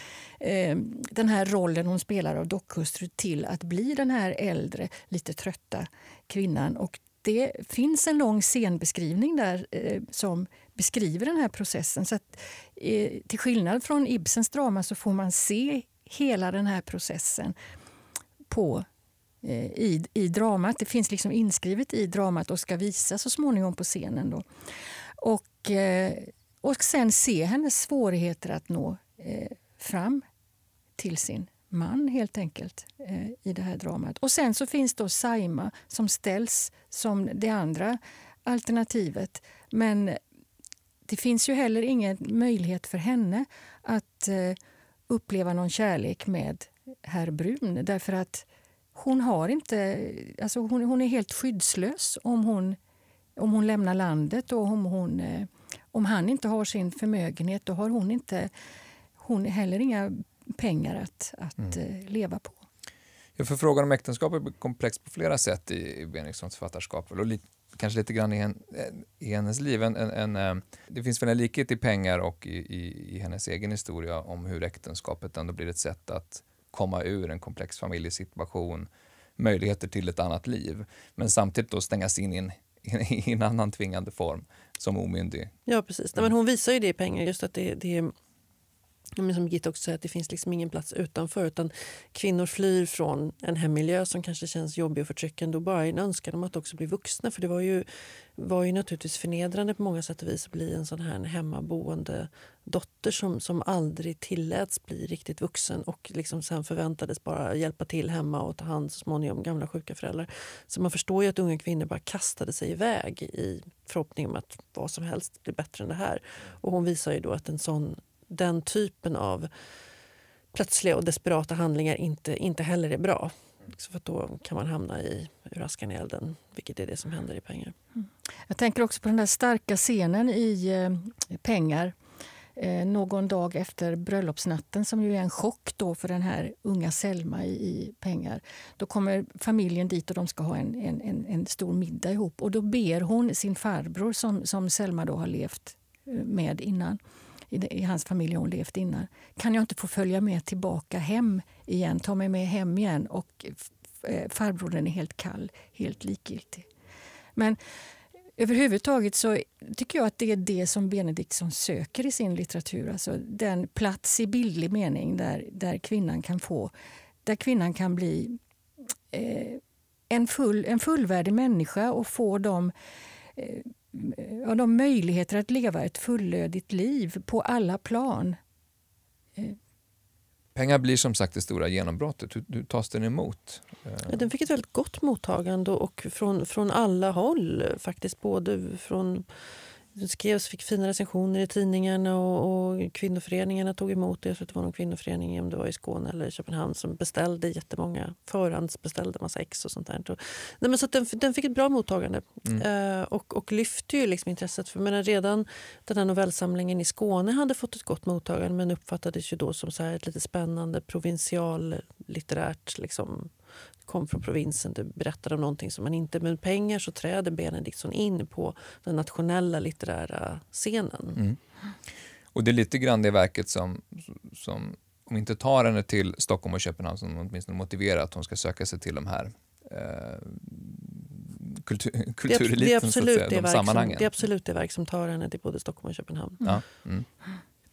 den här rollen hon spelar av dockhustru till att bli den här äldre, lite trötta kvinnan. Och det finns en lång scenbeskrivning där eh, som beskriver den här processen. Så att, eh, till skillnad från Ibsens drama så får man se hela den här processen på, eh, i, i dramat. Det finns liksom inskrivet i dramat och ska visas så småningom på scenen. Då. Och, eh, och sen se hennes svårigheter att nå eh, fram till sin man helt enkelt eh, i det här dramat. Och sen så finns då Saima som ställs som det andra alternativet. Men det finns ju heller ingen möjlighet för henne att eh, uppleva någon kärlek med herr Brun därför att hon har inte, alltså hon, hon är helt skyddslös om hon, om hon lämnar landet och om, hon, eh, om han inte har sin förmögenhet då har hon inte hon heller inga pengar att, att mm. Eh, leva på. Ja, för frågan om äktenskap är komplex på flera sätt i, i Benediktsons författarskap. Och kanske lite grann i, en, i hennes liv. En, en, eh, det finns väl en likhet i pengar och i, i, i, hennes egen historia om hur äktenskapet ändå blir ett sätt att komma ur en komplex familjesituation, möjligheter till ett annat liv, men samtidigt då stängas in i en, i en annan tvingande form som omyndig. Ja, precis. Nej, men hon visar ju det i pengar, just att det, det men som Birgitta också säger, att det finns liksom ingen plats utanför. Utan kvinnor flyr från en hemmiljö som kanske känns jobbig och förtryckande och bara en önskan om att också bli vuxna. För det var ju, var ju naturligtvis förnedrande på många sätt och vis att bli en sån här hemmaboende dotter som, som aldrig tilläts bli riktigt vuxen och liksom sen förväntades bara hjälpa till hemma och ta hand så småningom gamla sjuka föräldrar. Så man förstår ju att unga kvinnor bara kastade sig iväg i förhoppning om att vad som helst blir bättre än det här. Och hon visar ju då att en sån den typen av plötsliga och desperata handlingar inte, inte heller är bra. Så för då kan man hamna i ur askan i elden, vilket är det som händer i Pengar. Mm. Jag tänker också på den där starka scenen i eh, Pengar eh, någon dag efter bröllopsnatten som ju är en chock då för den här unga Selma i, i Pengar. Då kommer familjen dit och de ska ha en, en, en, en stor middag ihop och då ber hon sin farbror som, som Selma då har levt eh, med innan i, i hans familj hon levt innan. Kan jag inte få följa med tillbaka hem igen, ta mig med hem igen? Och eh, farbrodern är helt kall, helt likgiltig. Men överhuvudtaget så tycker jag att det är det som Benediktsson söker i sin litteratur. Alltså den plats i bildlig mening där, där kvinnan kan få, där kvinnan kan bli eh, en, full, en fullvärdig människa och få de eh, ja, de möjligheter att leva ett fullödigt liv på alla plan. Pengar blir som sagt det stora genombrottet. Hur, hur tas den emot? Ja, den fick ett väldigt gott mottagande och från, från alla håll. faktiskt Både från det skrevs, fick fina recensioner i tidningarna och, och kvinnoföreningarna tog emot det. Jag tror det var någon kvinnoförening, om det var i Skåne eller i Köpenhamn, som beställde jättemånga, förhandsbeställde massa ex och sånt där. Och, nej, men så den, den fick ett bra mottagande mm. uh, och, och lyfte ju liksom intresset. För men redan den här novellsamlingen i Skåne hade fått ett gott mottagande men uppfattades ju då som så här ett lite spännande provinsial litterärt liksom, kom från provinsen, du berättade om någonting som man inte... Med pengar så träder Benediktsson in på den nationella litterära scenen. Mm. Och det är lite grann det verket som, som om inte tar henne till Stockholm och Köpenhamn, som åtminstone motiverar att hon ska söka sig till de här eh, kultur, kultureliten, det är, absolut så att säga, de sammanhangen. Som, det är absolut det verk som tar henne till både Stockholm och Köpenhamn. Ja, mm.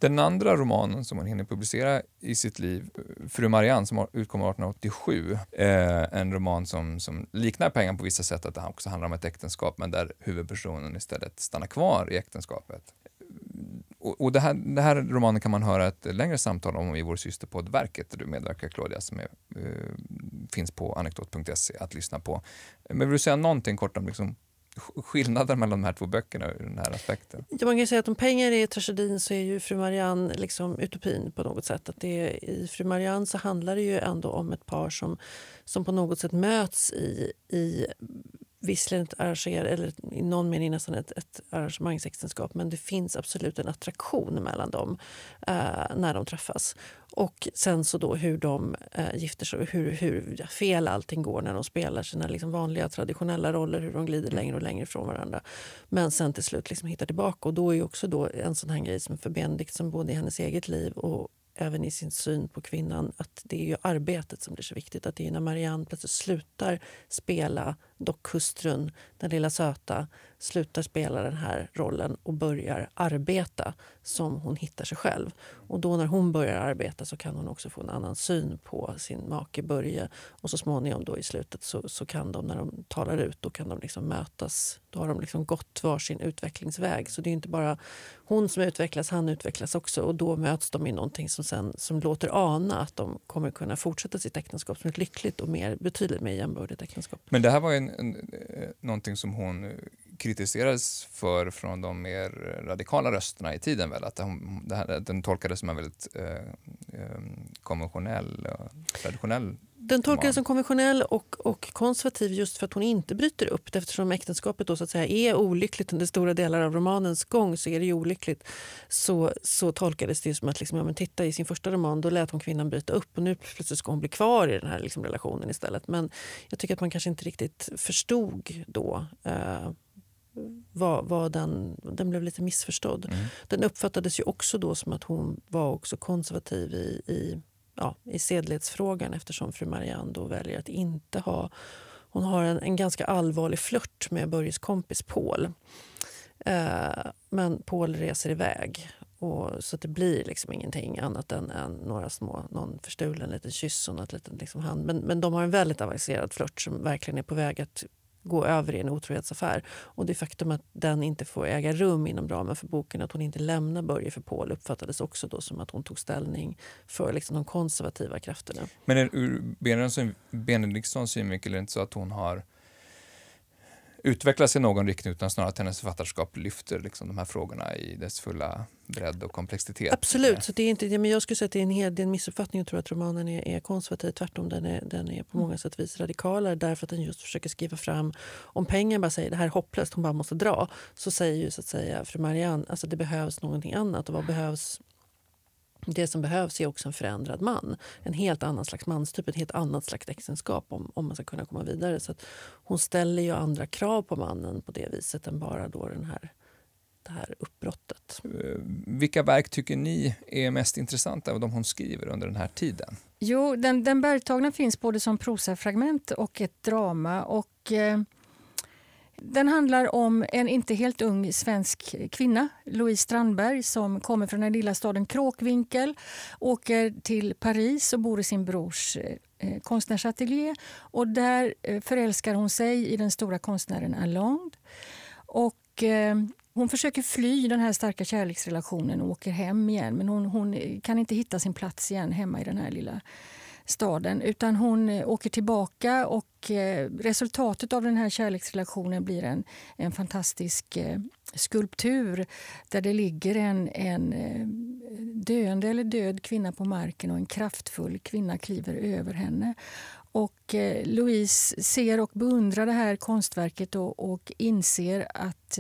Den andra romanen som hon hinner publicera i sitt liv, Fru Marianne, som utkom 1887, eh, en roman som, som liknar Pengar på vissa sätt, att det också handlar om ett äktenskap, men där huvudpersonen istället stannar kvar i äktenskapet. Och, och det, här, det här romanen kan man höra ett längre samtal om i vår systerpodd Verket, där du medverkar Claudia, som är, eh, finns på anekdot.se att lyssna på. Men vill du säga någonting kort om liksom, skillnaden mellan de här två böckerna ur den här aspekten? Ja, man kan säga att om pengar är tragedin så är ju Fru Marianne liksom utopin på något sätt. Att det är, I Fru Marianne så handlar det ju ändå om ett par som, som på något sätt möts i, i visserligen ett arrangerat, eller i någon mening nästan ett, ett arrangemangsäktenskap men det finns absolut en attraktion mellan dem eh, när de träffas. Och sen så då hur de eh, gifter sig och hur, hur fel allting går när de spelar sina liksom vanliga traditionella roller, hur de glider längre och längre ifrån varandra. Men sen till slut liksom hittar tillbaka. Och då är också då en sån här grej som för Benedikt, som både i hennes eget liv och även i sin syn på kvinnan att det är ju arbetet som blir så viktigt. Att det är när Marianne plötsligt slutar spela dockhustrun, den lilla söta, slutar spela den här rollen och börjar arbeta som hon hittar sig själv. Och då när hon börjar arbeta så kan hon också få en annan syn på sin make Börje. Och så småningom då i slutet så, så kan de, när de talar ut, då kan de liksom mötas. Då har de liksom gått var sin utvecklingsväg. Så det är inte bara hon som utvecklas, han utvecklas också. Och då möts de i någonting som, sen, som låter ana att de kommer kunna fortsätta sitt äktenskap som ett lyckligt och mer, betydligt mer jämbördigt äktenskap. Men det här var en, en, eh, någonting som hon kritiserades för från de mer radikala rösterna i tiden. Väl? Att den, den tolkades som en väldigt eh, eh konventionell traditionell den tolkades som konventionell och, och konservativ just för att hon inte bryter upp det. Eftersom äktenskapet då så att säga är olyckligt under stora delar av romanens gång så är det olyckligt. Så, så tolkades det som att liksom, ja, men titta i sin första roman då lät hon kvinnan bryta upp och nu plötsligt ska hon bli kvar i den här liksom, relationen istället. Men jag tycker att man kanske inte riktigt förstod då eh, var, var den, den blev lite missförstådd. Mm. Den uppfattades ju också då som att hon var också konservativ i, i, ja, i sedlighetsfrågan eftersom fru Marianne då väljer att inte ha... Hon har en, en ganska allvarlig flört med Börjes kompis Paul. Eh, men Paul reser iväg. Och, så det blir liksom ingenting annat än, än några små, någon förstulen liten kyss och något liten liksom hand. Men, men de har en väldigt avancerad flört som verkligen är på väg att gå över i en otrohetsaffär. Och det faktum att den inte får äga rum inom ramen för boken, att hon inte lämnar Börje för Paul uppfattades också då som att hon tog ställning för liksom de konservativa krafterna. Men ur Benediktssons synvinkel är det inte så att hon har utvecklas i någon riktning utan snarare att hennes författarskap lyfter liksom, de här frågorna i dess fulla bredd och komplexitet. Absolut, så det är inte, men jag skulle säga att det är en, hel, det är en missuppfattning att tro att romanen är, är konservativ. Tvärtom, den är, den är på många sätt vis radikalare därför att den just försöker skriva fram, om pengar bara säger det här är hopplöst, hon bara måste dra, så säger ju så att säga fru Marianne, alltså det behövs någonting annat och vad behövs det som behövs är också en förändrad man. En helt annan slags manstyp, ett helt annat slags äktenskap om, om man ska kunna komma vidare. Så hon ställer ju andra krav på mannen på det viset än bara då den här, det här uppbrottet. Eh, vilka verk tycker ni är mest intressanta av de hon skriver under den här tiden? Jo, den, den bergtagna finns både som prosafragment och ett drama. Och, eh, den handlar om en inte helt ung svensk kvinna, Louise Strandberg som kommer från den lilla staden Kråkvinkel, åker till Paris och bor i sin brors eh, eh, konstnärsateljé. Och där eh, förälskar hon sig i den stora konstnären Allende. Och, eh, hon försöker fly den här starka kärleksrelationen och åker hem igen men hon, hon kan inte hitta sin plats igen hemma i den här lilla staden utan hon eh, åker tillbaka och eh, resultatet av den här kärleksrelationen blir en, en fantastisk eh, skulptur där det ligger en, en döende eller död kvinna på marken och en kraftfull kvinna kliver över henne. Och Louise ser och beundrar det här konstverket och, och inser att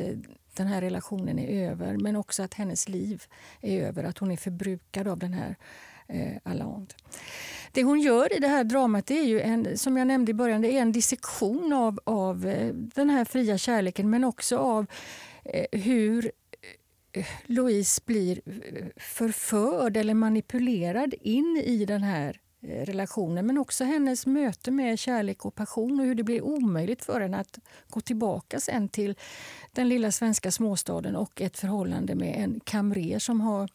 den här relationen är över men också att hennes liv är över, att hon är förbrukad av den här eh, Eh, Allende. Det hon gör i det här dramat är ju en, som jag nämnde i början, det är en dissektion av, av eh, den här fria kärleken men också av eh, hur eh, Louise blir förförd eller manipulerad in i den här relationen men också hennes möte med kärlek och passion och hur det blir omöjligt för henne att gå tillbaka sen till den lilla svenska småstaden och ett förhållande med en kamrer som har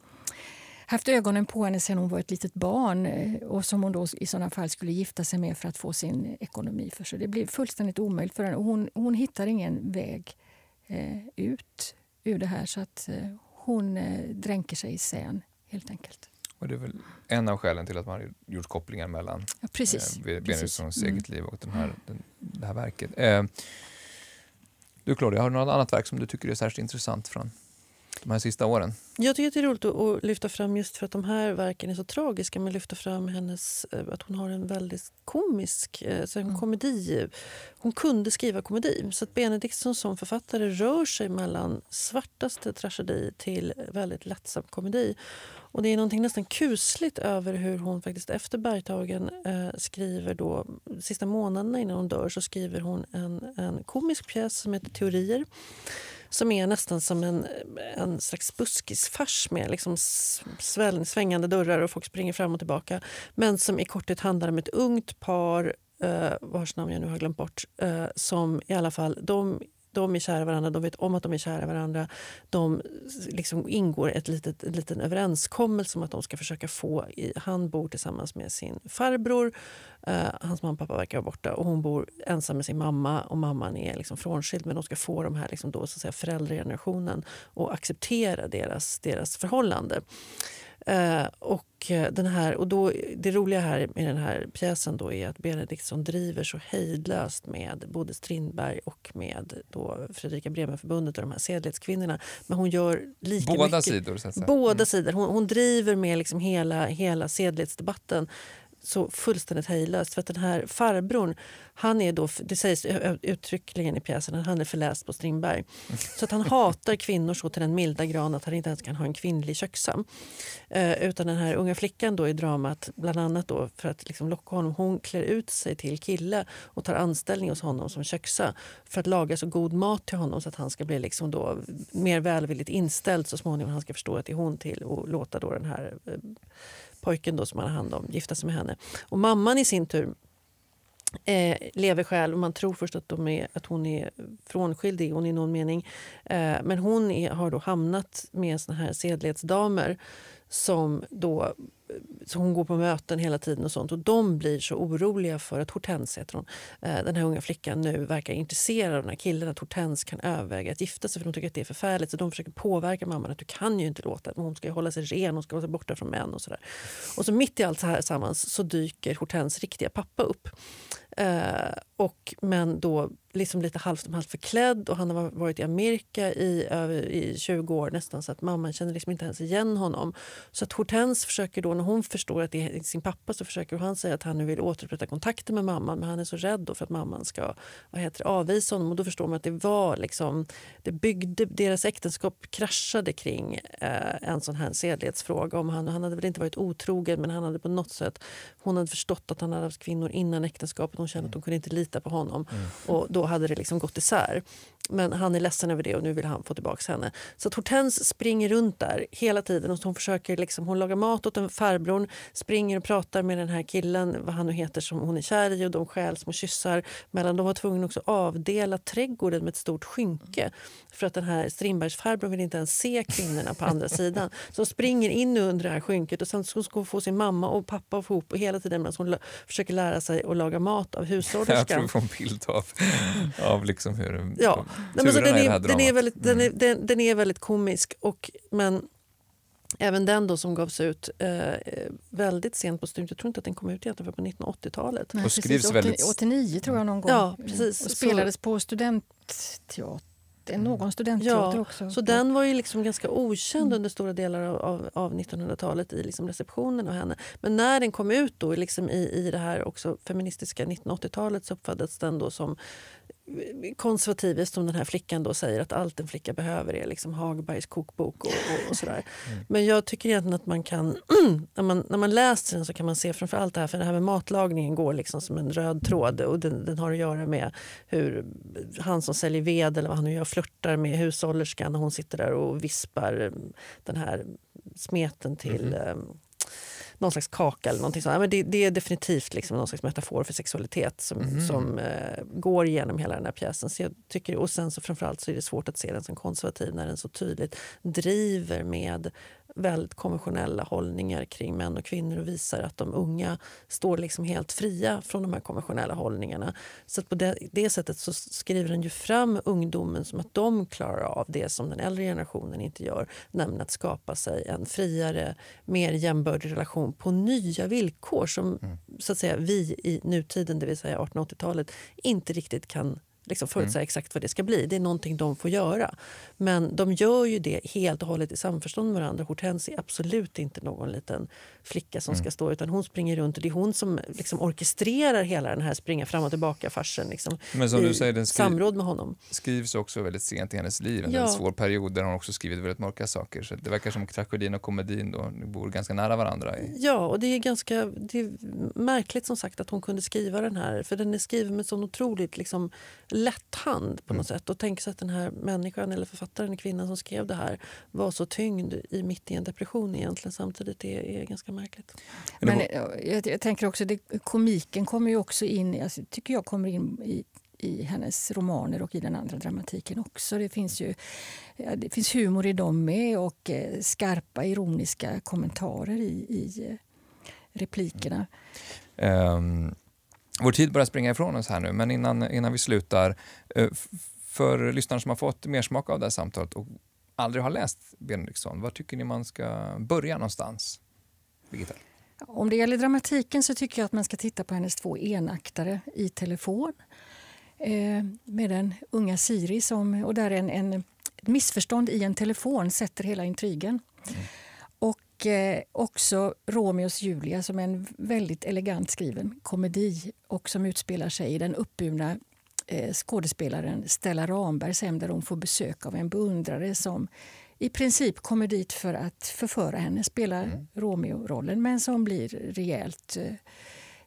haft ögonen på henne sedan hon var ett litet barn eh, och som hon då i sådana fall skulle gifta sig med för att få sin ekonomi för sig. Det blir fullständigt omöjligt för henne. Hon, hon hittar ingen väg eh, ut ur det här så att eh, hon eh, dränker sig i sen helt enkelt. Och det är väl en av skälen till att man har gjort kopplingar mellan ja, precis, eh, Benediktsons mm. eget liv och den här, den, det här verket. Eh, du Claudia, har du något annat verk som du tycker är särskilt intressant från de här sista åren? Jag tycker det är roligt att lyfta fram just för att de här verken är så tragiska men lyfta fram hennes, eh, att hon har en väldigt komisk eh, så en mm. komedi. Hon kunde skriva komedi. Så att Benediktsson som författare rör sig mellan svartaste tragedi till väldigt lättsam komedi. Och det är någonting nästan kusligt över hur hon faktiskt efter Bergtagen eh, skriver då, sista månaderna innan hon dör så skriver hon en, en komisk pjäs som heter Teorier som är nästan som en, en slags buskisfars med liksom sväll, svängande dörrar och folk springer fram och tillbaka. Men som i korthet handlar om ett ungt par eh, vars namn jag nu har glömt bort, eh, som i alla fall de de är kära varandra, de vet om att de är kära varandra. De liksom ingår ett litet, en liten överenskommelse om att de ska försöka få... I, han bor tillsammans med sin farbror. Eh, hans mamma och pappa verkar vara borta. Och hon bor ensam med sin mamma och mamman är liksom frånskild. Men de ska få de här liksom då, så att säga, föräldragenerationen att acceptera deras, deras förhållande. Uh, och Eh, den här, och då, det roliga här med den här pjäsen då är att Benediktsson driver så hejdlöst med både Strindberg och med då Fredrika Bremerförbundet och de här sedlighetskvinnorna. Men hon gör lika Båda mycket, sidor? Så. Båda mm. sidor. Hon, hon, driver med liksom hela, hela sedlighetsdebatten så fullständigt hejdlöst. För att den här farbrorn, han är då, det sägs uttryckligen i pjäsen att han är förläst på Strindberg. Så att han hatar kvinnor så till den milda grad att han inte ens kan ha en kvinnlig köksam. Eh, utan den här unga flickan då i dramat, bland annat då för att liksom locka honom, hon klär ut sig till kille och tar anställning hos honom som köksa för att laga så god mat till honom så att han ska bli liksom då mer välvilligt inställd så småningom. Han ska förstå att det är hon till och låta då den här eh, pojken då som han har hand om gifta sig med henne. Och mamman i sin tur eh, lever själv. Man tror först att, de är, att hon är frånskild, i hon i någon mening. Eh, men hon är, har då hamnat med såna här sedlighetsdamer som då så hon går på möten hela tiden och sånt. Och de blir så oroliga för att Hortense, heter hon, eh, den här unga flickan, nu verkar intresserad av den här killen. Att Hortense kan överväga att gifta sig för de tycker att det är förfärligt. Så de försöker påverka mamman att du kan ju inte låta hon ska hålla sig ren, hon ska vara borta från män och sådär. Och så mitt i allt så här sammans så dyker Hortense riktiga pappa upp. Eh, och, men då liksom lite halvt om halvt förklädd och han har varit i Amerika i, i 20 år nästan så att mamman känner liksom inte ens igen honom. Så att Hortense försöker då, när hon förstår att det är sin pappa så försöker han säga att han nu vill återupprätta kontakten med mamman men han är så rädd för att mamman ska vad heter, avvisa honom och då förstår man att det var liksom, det byggde, deras äktenskap kraschade kring eh, en sån här sedlighetsfråga. Om han, han hade väl inte varit otrogen men han hade på något sätt, hon hade förstått att han hade haft kvinnor innan äktenskapet. Hon kände att hon kunde inte lita på honom mm. och då hade det liksom gått isär. Men han är ledsen över det och nu vill han få tillbaka henne. Så att Hortense springer runt där hela tiden. Och hon, försöker liksom, hon lagar mat åt en farbrorn, springer och pratar med den här killen, vad han nu heter, som hon är kär i och de stjäl små kyssar. Mellan de var tvungna också avdela trädgården med ett stort skynke. För att den här Strindbergsfarbrorn vill inte ens se kvinnorna på andra sidan. Så hon springer in under det här skynket och sen ska hon få sin mamma och pappa ihop och hela tiden medan hon försöker lära sig att laga mat av hushållerskan. Jag tror vi får en bild av, av liksom hur ja. Nej, men så den, är, den, är väldigt, den, är, mm. den, den, är väldigt komisk. Och, men även den då som gavs ut eh, väldigt sent på studion. Jag tror inte att den kom ut egentligen på 1980-talet. och skrivs väldigt... 89 tror jag någon gång. Ja, precis. Och spelades så... på studentteater någon studentteater ja, också. Så den var ju liksom ganska okänd mm. under stora delar av, av 1900-talet i liksom receptionen av henne. Men när den kom ut då, liksom i, i det här också feministiska 1980-talet så uppfattades den då som konservativiskt som den här flickan då säger att allt en flicka behöver är liksom Hagbergs kokbok och, och, och sådär. Mm. Men jag tycker egentligen att man kan, när man, när man läser den så kan man se framförallt det här, för det här med matlagningen går liksom som en röd tråd och den, den har att göra med hur han som säljer ved eller vad han nu gör flörtar med hushållerskan och hon sitter där och vispar den här smeten till mm någon slags kaka eller någonting sånt. Men det, det är definitivt liksom någon slags metafor för sexualitet som, mm. som eh, går genom hela den här pjäsen. Så jag tycker, och sen så framförallt så är det svårt att se den som konservativ när den så tydligt driver med väldigt konventionella hållningar kring män och kvinnor och visar att de unga står liksom helt fria från de här konventionella hållningarna. Så på det, det, sättet så skriver den ju fram ungdomen som att de klarar av det som den äldre generationen inte gör, nämligen att skapa sig en friare, mer jämbördig relation på nya villkor som mm. så att säga, vi i nutiden, det vill säga 1880-talet, inte riktigt kan liksom förutsäga mm. exakt vad det ska bli. Det är någonting de får göra. Men de gör ju det helt och hållet i samförstånd med varandra. Hortense är absolut inte någon liten flicka som mm. ska stå utan hon springer runt och det är hon som liksom orkestrerar hela den här springa fram och tillbaka farsen liksom, Men som du säger, den samråd med honom. skrivs också väldigt sent i hennes liv, en ja. svår period där hon också skrivit väldigt mörka saker. Så det verkar som tragedin och komedin då bor ganska nära varandra. I... Ja, och det är ganska det är märkligt som sagt att hon kunde skriva den här, för den är skriven med sån otroligt liksom, lätt hand på något mm. sätt. Och tänk sig att den här människan eller författaren, kvinnan som skrev det här var så tyngd i mitt i en depression egentligen samtidigt. Det är ganska märkligt. Men jag, jag tänker också, det, komiken kommer ju också in, alltså, tycker jag kommer in i i hennes romaner och i den andra dramatiken också. Det finns ju det finns humor i dem med och eh, skarpa ironiska kommentarer i, i eh, replikerna. Um, vår tid börjar springa ifrån oss här nu, men innan, innan vi slutar. Uh, för lyssnare som har fått mer smak av det här samtalet och aldrig har läst Benediktsson, var tycker ni man ska börja någonstans? Birgitta? Om det gäller dramatiken så tycker jag att man ska titta på hennes två enaktare i telefon. Eh, med den unga Siri som, och där en, en ett missförstånd i en telefon sätter hela intrigen. Mm. Och eh, också Romeos Julia som är en väldigt elegant skriven komedi och som utspelar sig i den uppburna eh, skådespelaren Stella Rambergs hem där hon får besök av en beundrare som i princip kommer dit för att förföra henne, spela mm. Romeo-rollen men som blir rejält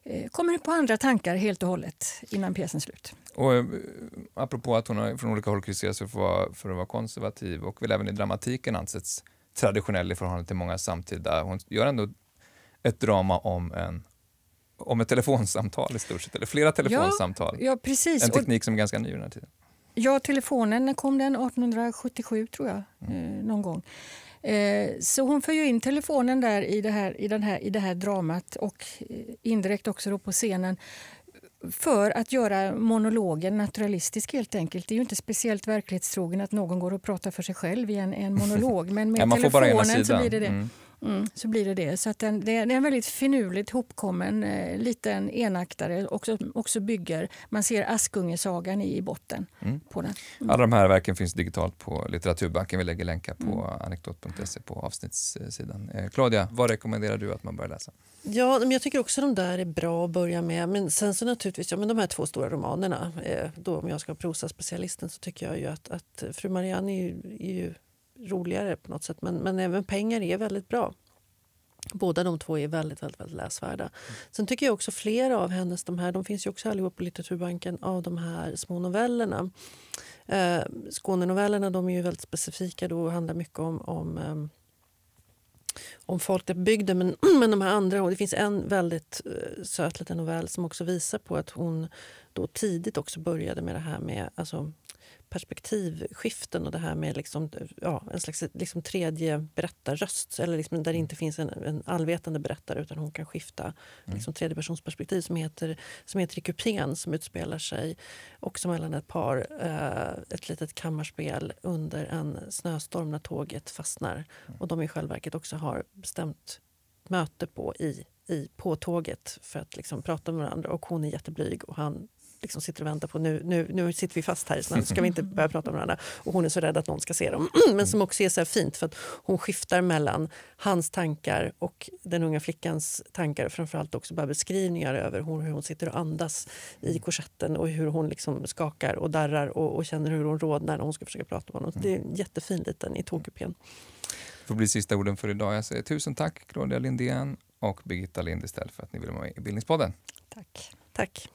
eh, kommer på andra tankar helt och hållet innan pjäsens slut. Och, eh, apropå att hon har från olika håll kritiserats för, för att vara konservativ och väl även i dramatiken ansetts traditionell i förhållande till många samtida. Hon gör ändå ett drama om en om ett telefonsamtal i stort sett, eller flera telefonsamtal. Ja, ja precis. En teknik som är ganska ny i den här tiden. Ja, telefonen när kom den 1877 tror jag, mm. eh, någon gång. Eh, så hon för ju in telefonen där i det här, i den här, i det här dramat och eh, indirekt också på scenen för att göra monologen naturalistisk helt enkelt. Det är ju inte speciellt verklighetstrogen att någon går och pratar för sig själv i en, en monolog. Men med ja, telefonen så blir det det. Mm. Mm, så blir det det. Så att den, det, är en väldigt finurligt hopkommen eh, liten enaktare och också bygger, man ser Askungesagan i, i botten mm. på den. Mm. Alla de här verken finns digitalt på Litteraturbanken. Vi lägger länkar på mm. anekdot.se på avsnittssidan. Eh, Claudia, vad rekommenderar du att man börjar läsa? Ja, men jag tycker också de där är bra att börja med. Men sen så naturligtvis, ja, men de här två stora romanerna, eh, då om jag ska prosa specialisten så tycker jag ju att, att Fru Marianne är ju, är ju roligare på något sätt. Men, men även pengar är väldigt bra. Båda de två är väldigt, väldigt, väldigt läsvärda. Mm. Sen tycker jag också flera av hennes, de här, de finns ju också allihop på Litteraturbanken, av de här små novellerna. Eh, Skånenovellerna de är ju väldigt specifika då och handlar mycket om, om eh, om folk där på bygden. Men, men de här andra, det finns en väldigt uh, söt liten novell som också visar på att hon då tidigt också började med det här med alltså, perspektivskiften och det här med liksom, ja, en slags liksom tredje berättarröst. Eller liksom där det inte finns en, en allvetande berättare utan hon kan skifta mm. liksom, tredjepersonsperspektiv som heter, som heter Kupén som utspelar sig också mellan ett par, eh, ett litet kammarspel under en snöstorm när tåget fastnar. Mm. Och de i själva verket också har bestämt möte på i, i, på tåget för att liksom prata med varandra. Och hon är jätteblyg och han liksom sitter och väntar på nu, nu, nu sitter vi fast här, snart ska vi inte börja prata med varandra. Och hon är så rädd att någon ska se dem. Men som också är så fint för att hon skiftar mellan hans tankar och den unga flickans tankar. Och framförallt också bara beskrivningar över hur hon sitter och andas i korsetten och hur hon liksom skakar och darrar och, och känner hur hon rodnar när hon ska försöka prata med honom. Det är en jättefin liten i tågkupén. Det får bli sista orden för idag. Jag säger tusen tack Claudia Lindén och Birgitta Lindestel för att ni ville vara med i Bildningspodden. Tack. Tack.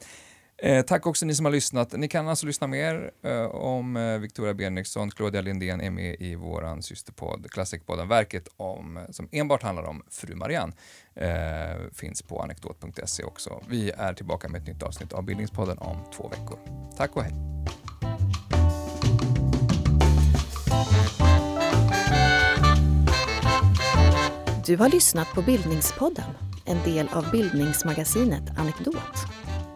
Eh, tack också ni som har lyssnat. Ni kan alltså lyssna mer eh, om eh, Victoria Benriksson. Claudia Lindén är med i vår systerpodd Klassikpodden Verket om, som enbart handlar om Fru Marianne. Eh, finns på anekdot.se också. Vi är tillbaka med ett nytt avsnitt av Bildningspodden om två veckor. Tack och hej. Du har lyssnat på Bildningspodden, en del av bildningsmagasinet Anekdot.